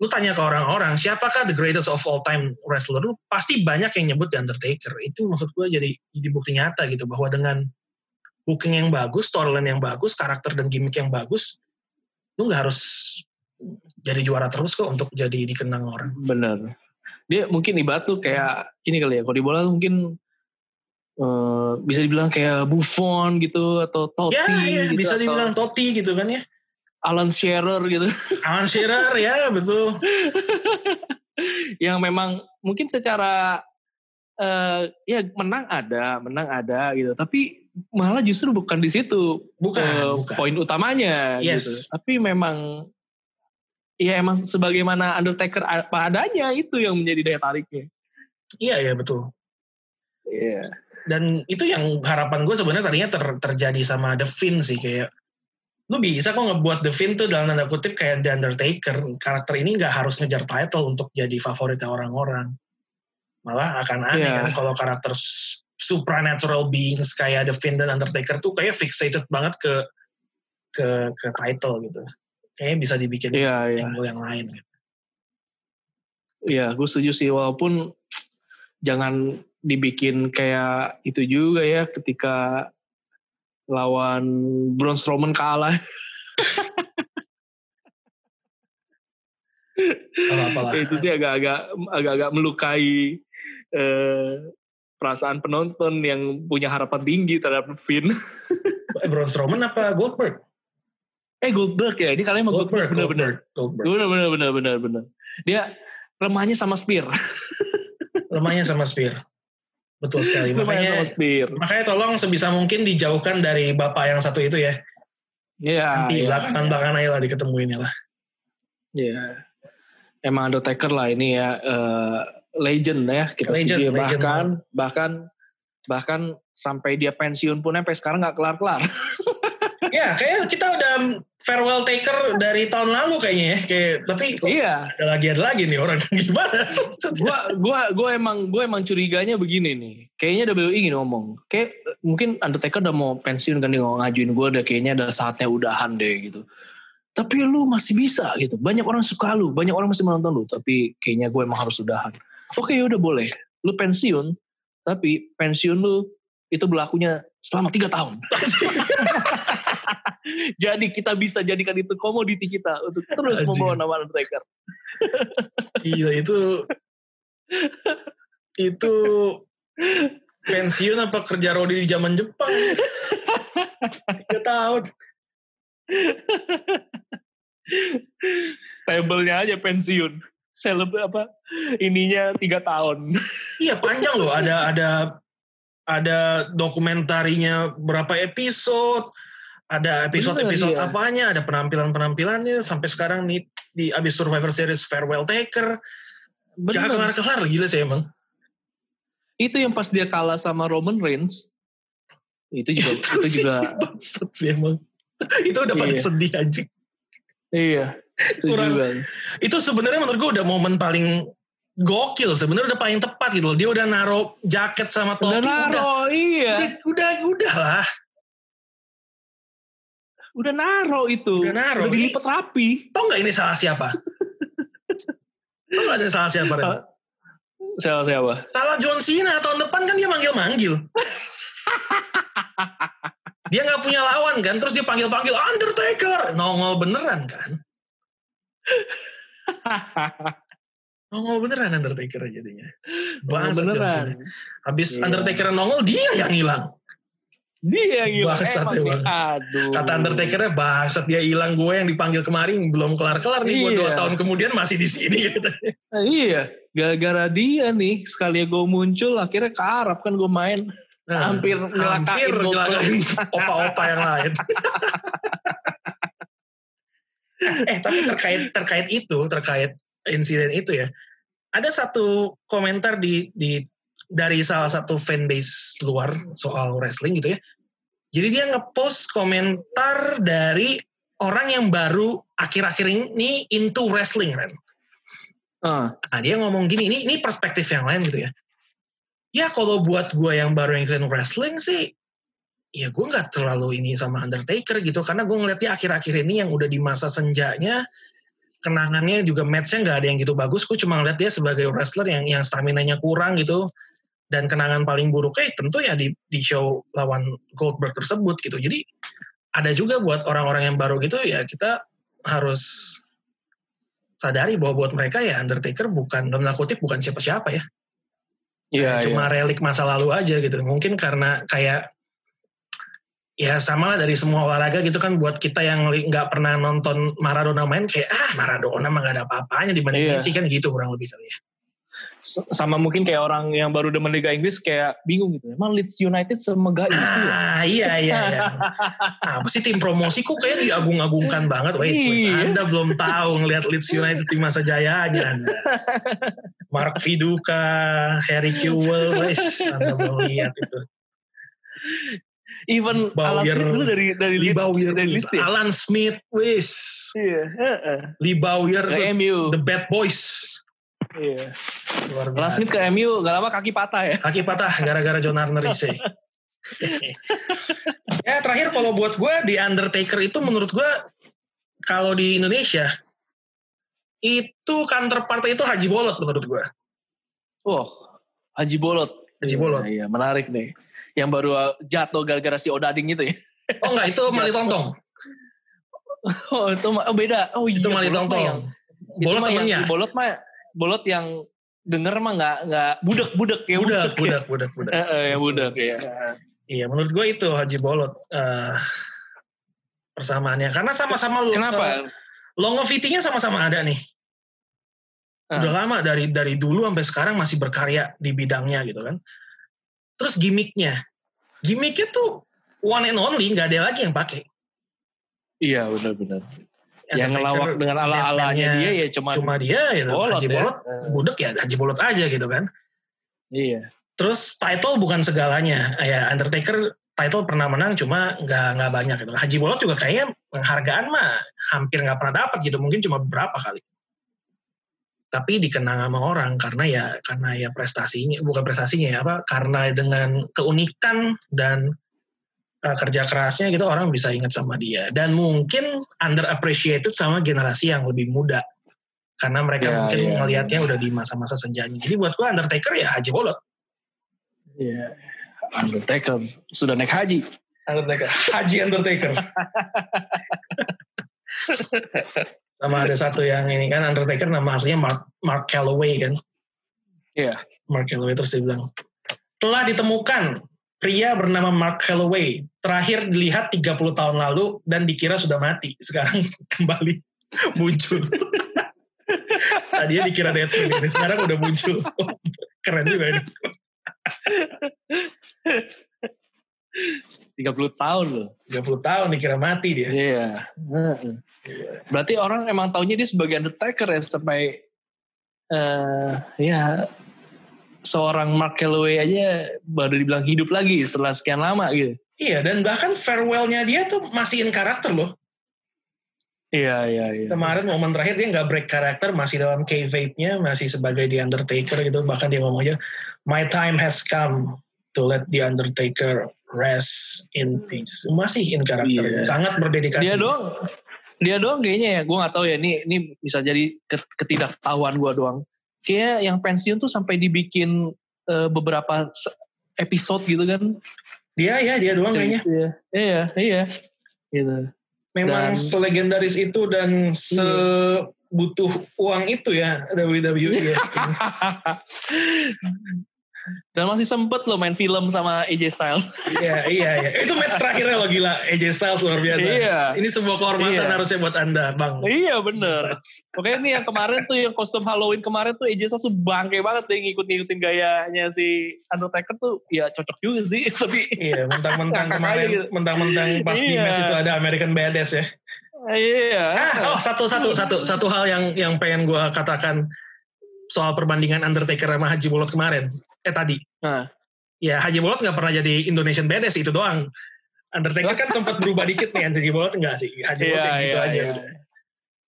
lu tanya ke orang-orang siapakah the greatest of all time wrestler lu pasti banyak yang nyebut The Undertaker. Itu maksud gue jadi jadi bukti nyata gitu bahwa dengan booking yang bagus storyline yang bagus karakter dan gimmick yang bagus lu nggak harus jadi juara terus kok untuk jadi dikenang orang. Bener dia mungkin di batu kayak ini kali ya kalau di bola mungkin uh, bisa dibilang kayak Buffon gitu atau Totti ya, ya, gitu bisa dibilang Totti gitu kan ya. Alan Shearer gitu. Alan Shearer ya betul. Yang memang mungkin secara uh, ya menang ada menang ada gitu. Tapi malah justru bukan di situ bukan, uh, bukan. poin utamanya yes. gitu. Tapi memang ya emang sebagaimana Undertaker apa adanya itu yang menjadi daya tariknya. Iya iya betul. Iya. Yeah. Dan itu yang harapan gue sebenarnya tadinya ter, terjadi sama The Finn sih kayak lu bisa kok ngebuat The Finn tuh dalam tanda kutip kayak The Undertaker karakter ini nggak harus ngejar title untuk jadi favoritnya orang-orang malah akan aneh yeah. kan kalau karakter supernatural beings kayak The Finn dan Undertaker tuh kayak fixated banget ke ke ke title gitu. Kayaknya bisa dibikin Iya, iya. angle yang lain. Gitu. Iya, gue setuju sih. Walaupun jangan dibikin kayak itu juga ya ketika lawan Braun Strowman kalah. Itu sih agak-agak agak-agak melukai eh, perasaan penonton yang punya harapan tinggi terhadap Finn. Braun Strowman apa Goldberg? Eh Goldberg ya, ini kalian mau Goldberg bener-bener. Bener-bener bener-bener bener. Dia lemahnya sama Spear. Lemahnya sama Spear. Betul sekali. lemahnya sama Makanya Spear. makanya tolong sebisa mungkin dijauhkan dari bapak yang satu itu ya. Iya. Nanti iya, belakangan-belakangan aja lah diketemuinnya lah. Iya. Emang Undertaker lah ini ya eh, legend ya kita Legend, setuju. legend bahkan bahkan bahkan sampai dia pensiun pun sampai sekarang nggak kelar-kelar. ya, kayak kita udah farewell taker dari tahun lalu kayaknya ya. Kayak tapi kok iya. ada lagi ada lagi nih orang gimana? Gua gua gua emang gua emang curiganya begini nih. Kayaknya WWE ingin ngomong. Kayak mungkin Undertaker udah mau pensiun kan dia ngajuin gua udah kayaknya udah saatnya udahan deh gitu. Tapi lu masih bisa gitu. Banyak orang suka lu, banyak orang masih menonton lu. Tapi kayaknya gue emang harus udahan. Oke udah boleh. Lu pensiun, tapi pensiun lu itu berlakunya selama tiga tahun. Jadi kita bisa jadikan itu komoditi kita untuk terus membawa nama Undertaker. Gila itu itu pensiun apa kerja rodi di zaman Jepang? Tiga tahun. Labelnya aja pensiun. Seleb apa ininya tiga tahun. Iya panjang loh. Ada ada ada dokumentarinya berapa episode. Ada episode-episode Bener, iya. apanya, ada penampilan-penampilannya sampai sekarang nih di abis Survivor Series Farewell Taker. Jangan kelar-kelar gila sih emang. Itu yang pas dia kalah sama Roman Reigns. Itu juga itu sih juga bangsat sih emang. Itu udah pada Iya. sedih anjing. iya. Itu Kurang- juga. Itu sebenarnya menurut gue udah momen paling gokil sebenarnya udah paling tepat gitu loh. Dia udah naro jaket sama topi Udah udah naro, iya. udah udah, udah lah. Udah naro itu. Udah naro. Udah dilipat rapi. Tau nggak ini salah siapa? Tau nggak ada salah siapa? Ren? Siapa siapa? Salah John Cena tahun depan kan dia manggil-manggil. dia nggak punya lawan kan, terus dia panggil-panggil Undertaker, nongol beneran kan? Nongol beneran Undertaker jadinya. Cena. beneran. Habis Iya. Undertaker nongol dia yang hilang. Dia yang gila. Bangsat emang. nih, Aduh. Kata Undertakernya bangsat dia hilang gue yang dipanggil kemarin belum kelar-kelar nih gue dua Iya. tahun kemudian masih di sini gitu. Nah, iya. Gara-gara dia nih, sekali gue muncul, akhirnya ke Arab kan gue main. Nah, Hampir hampir nyelakain opa-opa yang lain. eh tapi terkait terkait itu terkait insiden itu ya ada satu komentar di di dari salah satu fanbase luar soal wrestling gitu ya jadi dia ngepost komentar dari orang yang baru akhir-akhir ini into wrestling kan Ah, Nah dia ngomong gini, ini ini perspektif yang lain gitu ya. Ya kalau buat gue yang baru ngikutin wrestling sih, ya gue nggak terlalu ini sama Undertaker gitu, karena gue ngeliat dia akhir-akhir ini yang udah di masa senjanya, kenangannya juga matchnya nggak ada yang gitu bagus. Gue cuma ngeliat dia sebagai wrestler yang yang stamina-nya kurang gitu, dan kenangan paling buruknya tentu ya di di show lawan Goldberg tersebut gitu. Jadi ada juga buat orang-orang yang baru gitu ya kita harus sadari bahwa buat mereka ya Undertaker bukan dalam kutip bukan siapa-siapa ya. iya, Cuma iya. relik masa lalu aja gitu. Mungkin karena kayak ya sama lah dari semua olahraga gitu kan buat kita yang nggak pernah nonton Maradona main kayak ah Maradona mah gak ada apa-apanya dibanding Iya. Messi kan gitu kurang lebih kali ya. Sama mungkin kayak orang yang baru demen Liga Inggris kayak bingung gitu. Emang Leeds United semegah itu ya? Ah iya iya iya. Apa sih tim promosi kok kayak diagung-agungkan banget. Wait, Iya. Anda belum tahu ngelihat Leeds United di masa jayanya Anda. Mark Viduka, Harry Kewell, wes Anda belum lihat itu. Even Bauer. Alan Smith dulu dari dari Lee Leeds- Bowyer, dari ya? Alan Smith, wes Iya, heeh. Lee tuh, MU. The Bad Boys. Iya. Luar biasa. Ke MU gak lama kaki patah ya. Kaki patah gara-gara John Arne Rice. ya terakhir kalau buat gue di Undertaker itu menurut gue kalau di Indonesia itu counterpart itu Haji Bolot menurut gue. Oh, Haji Bolot. Haji Bolot. Iya, iya, menarik nih. Yang baru uh, jatuh gara-gara si Odading itu ya. Oh enggak, itu Mali Tongtong. oh, itu oh, beda. Oh itu iya, Mali yang Bolot temennya. Bolot mah Bolot yang denger mah nggak nggak budek budek ya Budak, ya. budak, budak, budak. Yang budak ya. Iya, menurut gue itu Haji Bolot eh, persamaannya. Karena sama-sama Kenapa? longevity-nya sama-sama ada nih. Ah. Udah lama dari dari dulu sampai sekarang masih berkarya di bidangnya gitu kan. Terus gimmicknya, gimmicknya tuh one and only, nggak ada lagi yang pakai. Iya benar-benar. Yang ngelawak dengan ala-alanya dia ya cuma, cuma dia gitu. Bolot Haji ya. Bolot, budek ya Haji Bolot aja gitu kan. Iya. Terus title bukan segalanya. Ya Undertaker title pernah menang cuma nggak nggak banyak gitu. Haji Bolot juga kayaknya penghargaan mah hampir nggak pernah dapat gitu. Mungkin cuma beberapa kali. Tapi dikenang sama orang karena ya karena ya prestasinya bukan prestasinya ya apa karena dengan keunikan dan uh, kerja kerasnya gitu orang bisa ingat sama dia dan mungkin underappreciated sama generasi yang lebih muda karena mereka Ya, mungkin ya, ngelihatnya udah di masa-masa senjanya. Jadi buat gua Undertaker ya Haji Bolot. Iya. Undertaker sudah naik haji. Undertaker. Haji Undertaker. Sama ada satu yang ini kan Undertaker nama aslinya Mark, Mark Calloway kan. Iya. Mark Calloway terus dia bilang, telah ditemukan pria bernama Mark Calloway. Terakhir dilihat 30 tahun lalu dan dikira sudah mati. Sekarang kembali muncul. Tadinya dikira dead ini, sekarang udah muncul. Keren juga ini. 30 tahun loh. 30 tahun dikira mati dia. Iya. Heeh. Berarti orang emang taunya dia sebagai Undertaker ya sampai eh ya seorang Mark Calloway aja baru dibilang hidup lagi setelah sekian lama gitu. Iya, dan bahkan farewell-nya dia tuh masih in karakter loh. Iya, iya, iya. Kemarin momen terakhir dia nggak break karakter, masih dalam K-Vape-nya, masih sebagai The Undertaker gitu. Bahkan dia ngomong aja, My time has come to let The Undertaker rest in peace. Masih in karakter, Iya. sangat berdedikasi. Dia doang, dia doang kayaknya ya. Gue nggak tahu ya. Ini ini bisa jadi ket- ketidaktahuan gue doang. Kayaknya yang pensiun tuh sampai dibikin eh, beberapa episode gitu kan. Dia ya, dia doang kayaknya. Iya, iya, iya. Gitu. Memang Dan- selegendaris itu dan sebutuh uang itu ya WWE. ya. Dan masih sempet loh main film sama AJ Styles. Iya, iya, iya. Itu match terakhirnya loh gila. AJ Styles luar biasa. Iya. Ini sebuah kehormatan Iya. harusnya buat Anda, Bang. iya bener. Pokoknya nih yang kemarin tuh yang kostum Halloween kemarin tuh AJ Styles tuh bangke banget deh ngikut-ngikutin gayanya si Undertaker tuh ya cocok juga sih. Tapi Iya, mentang-mentang kemarin, gitu. mentang-mentang pas di Iya. match itu ada American Badass ya. iya. Ah, oh satu satu satu satu hal yang yang pengen gue katakan soal perbandingan Undertaker sama Haji Bolot kemarin. Eh tadi. Nah. Ya Haji Bolot nggak pernah jadi Indonesian Badass itu doang. Undertaker kan sempat berubah dikit nih, Haji Bolot enggak sih. Haji Bolot kayak gitu iya, aja. udah.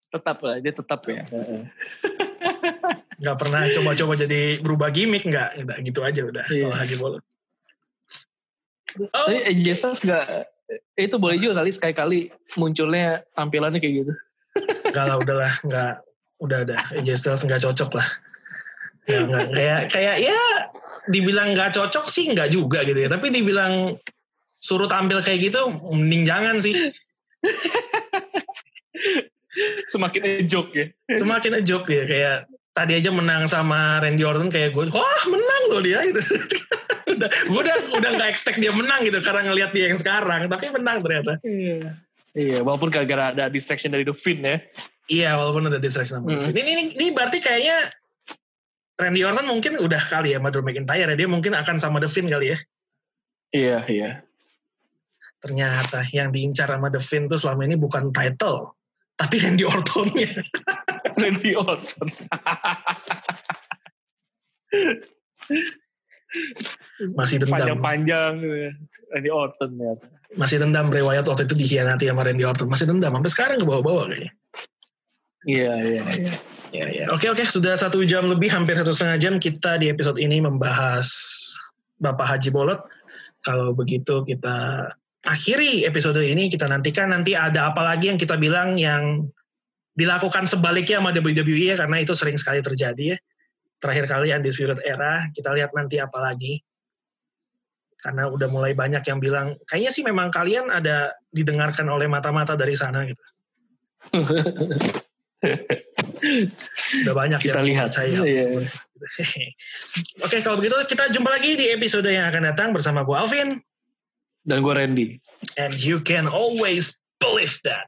Tetap lah, dia tetap ya. Nggak pernah coba-coba jadi berubah gimmick, nggak. Nggak, gitu aja udah. Iya. Kalau Haji Bolot. Oh, Tapi AJ Styles gak, itu boleh juga kali sekali-kali munculnya tampilannya kayak gitu. Enggak lah, udahlah, enggak, udah ada. AJ Styles nggak cocok lah. Kayak, kayak ya, dibilang nggak cocok sih nggak juga gitu ya. Tapi dibilang suruh tampil kayak gitu, mending jangan sih. Semakin ejok ya. Semakin ejok dia kayak tadi aja menang sama Randy Orton kayak gue, wah menang loh dia gitu. udah, gue udah udah nggak expect dia menang gitu karena ngelihat dia yang sekarang, tapi menang ternyata. Iya. Iya, walaupun gara-gara ada distraction dari The Finn ya. Iya, walaupun ada distraction sama Hmm. ini, ini, ini berarti kayaknya Randy Orton mungkin udah kali ya sama Drew McIntyre ya. Dia mungkin akan sama The Finn kali ya. Iya, iya. Ternyata yang diincar sama The Finn tuh selama ini bukan title. Tapi Randy Ortonnya. Randy Orton. Masih dendam. Panjang-panjang ya. Randy Orton ya. Masih dendam Bray Wyatt waktu itu dikhianati sama Randy Orton. Masih dendam. Sampai sekarang ke bawah-bawah kayaknya. Iya, iya, iya. Ya, ya. Oke, oke. Sudah satu jam lebih, hampir satu setengah jam kita di episode ini membahas Bapak Haji Bolot. kalau begitu kita akhiri episode ini. Kita nantikan nanti ada apa lagi yang kita bilang yang dilakukan sebaliknya sama WWE ya, karena itu sering sekali terjadi ya. Terakhir kali Undisputed Era, kita lihat nanti apa lagi. Karena udah mulai banyak yang bilang, kayaknya sih memang kalian ada didengarkan oleh mata-mata dari sana gitu. udah banyak Kita yang lihat. percaya. Iya. Oke, kalau begitu kita jumpa lagi di episode yang akan datang bersama gue Alvin. Dan gue Randy. And you can always believe that.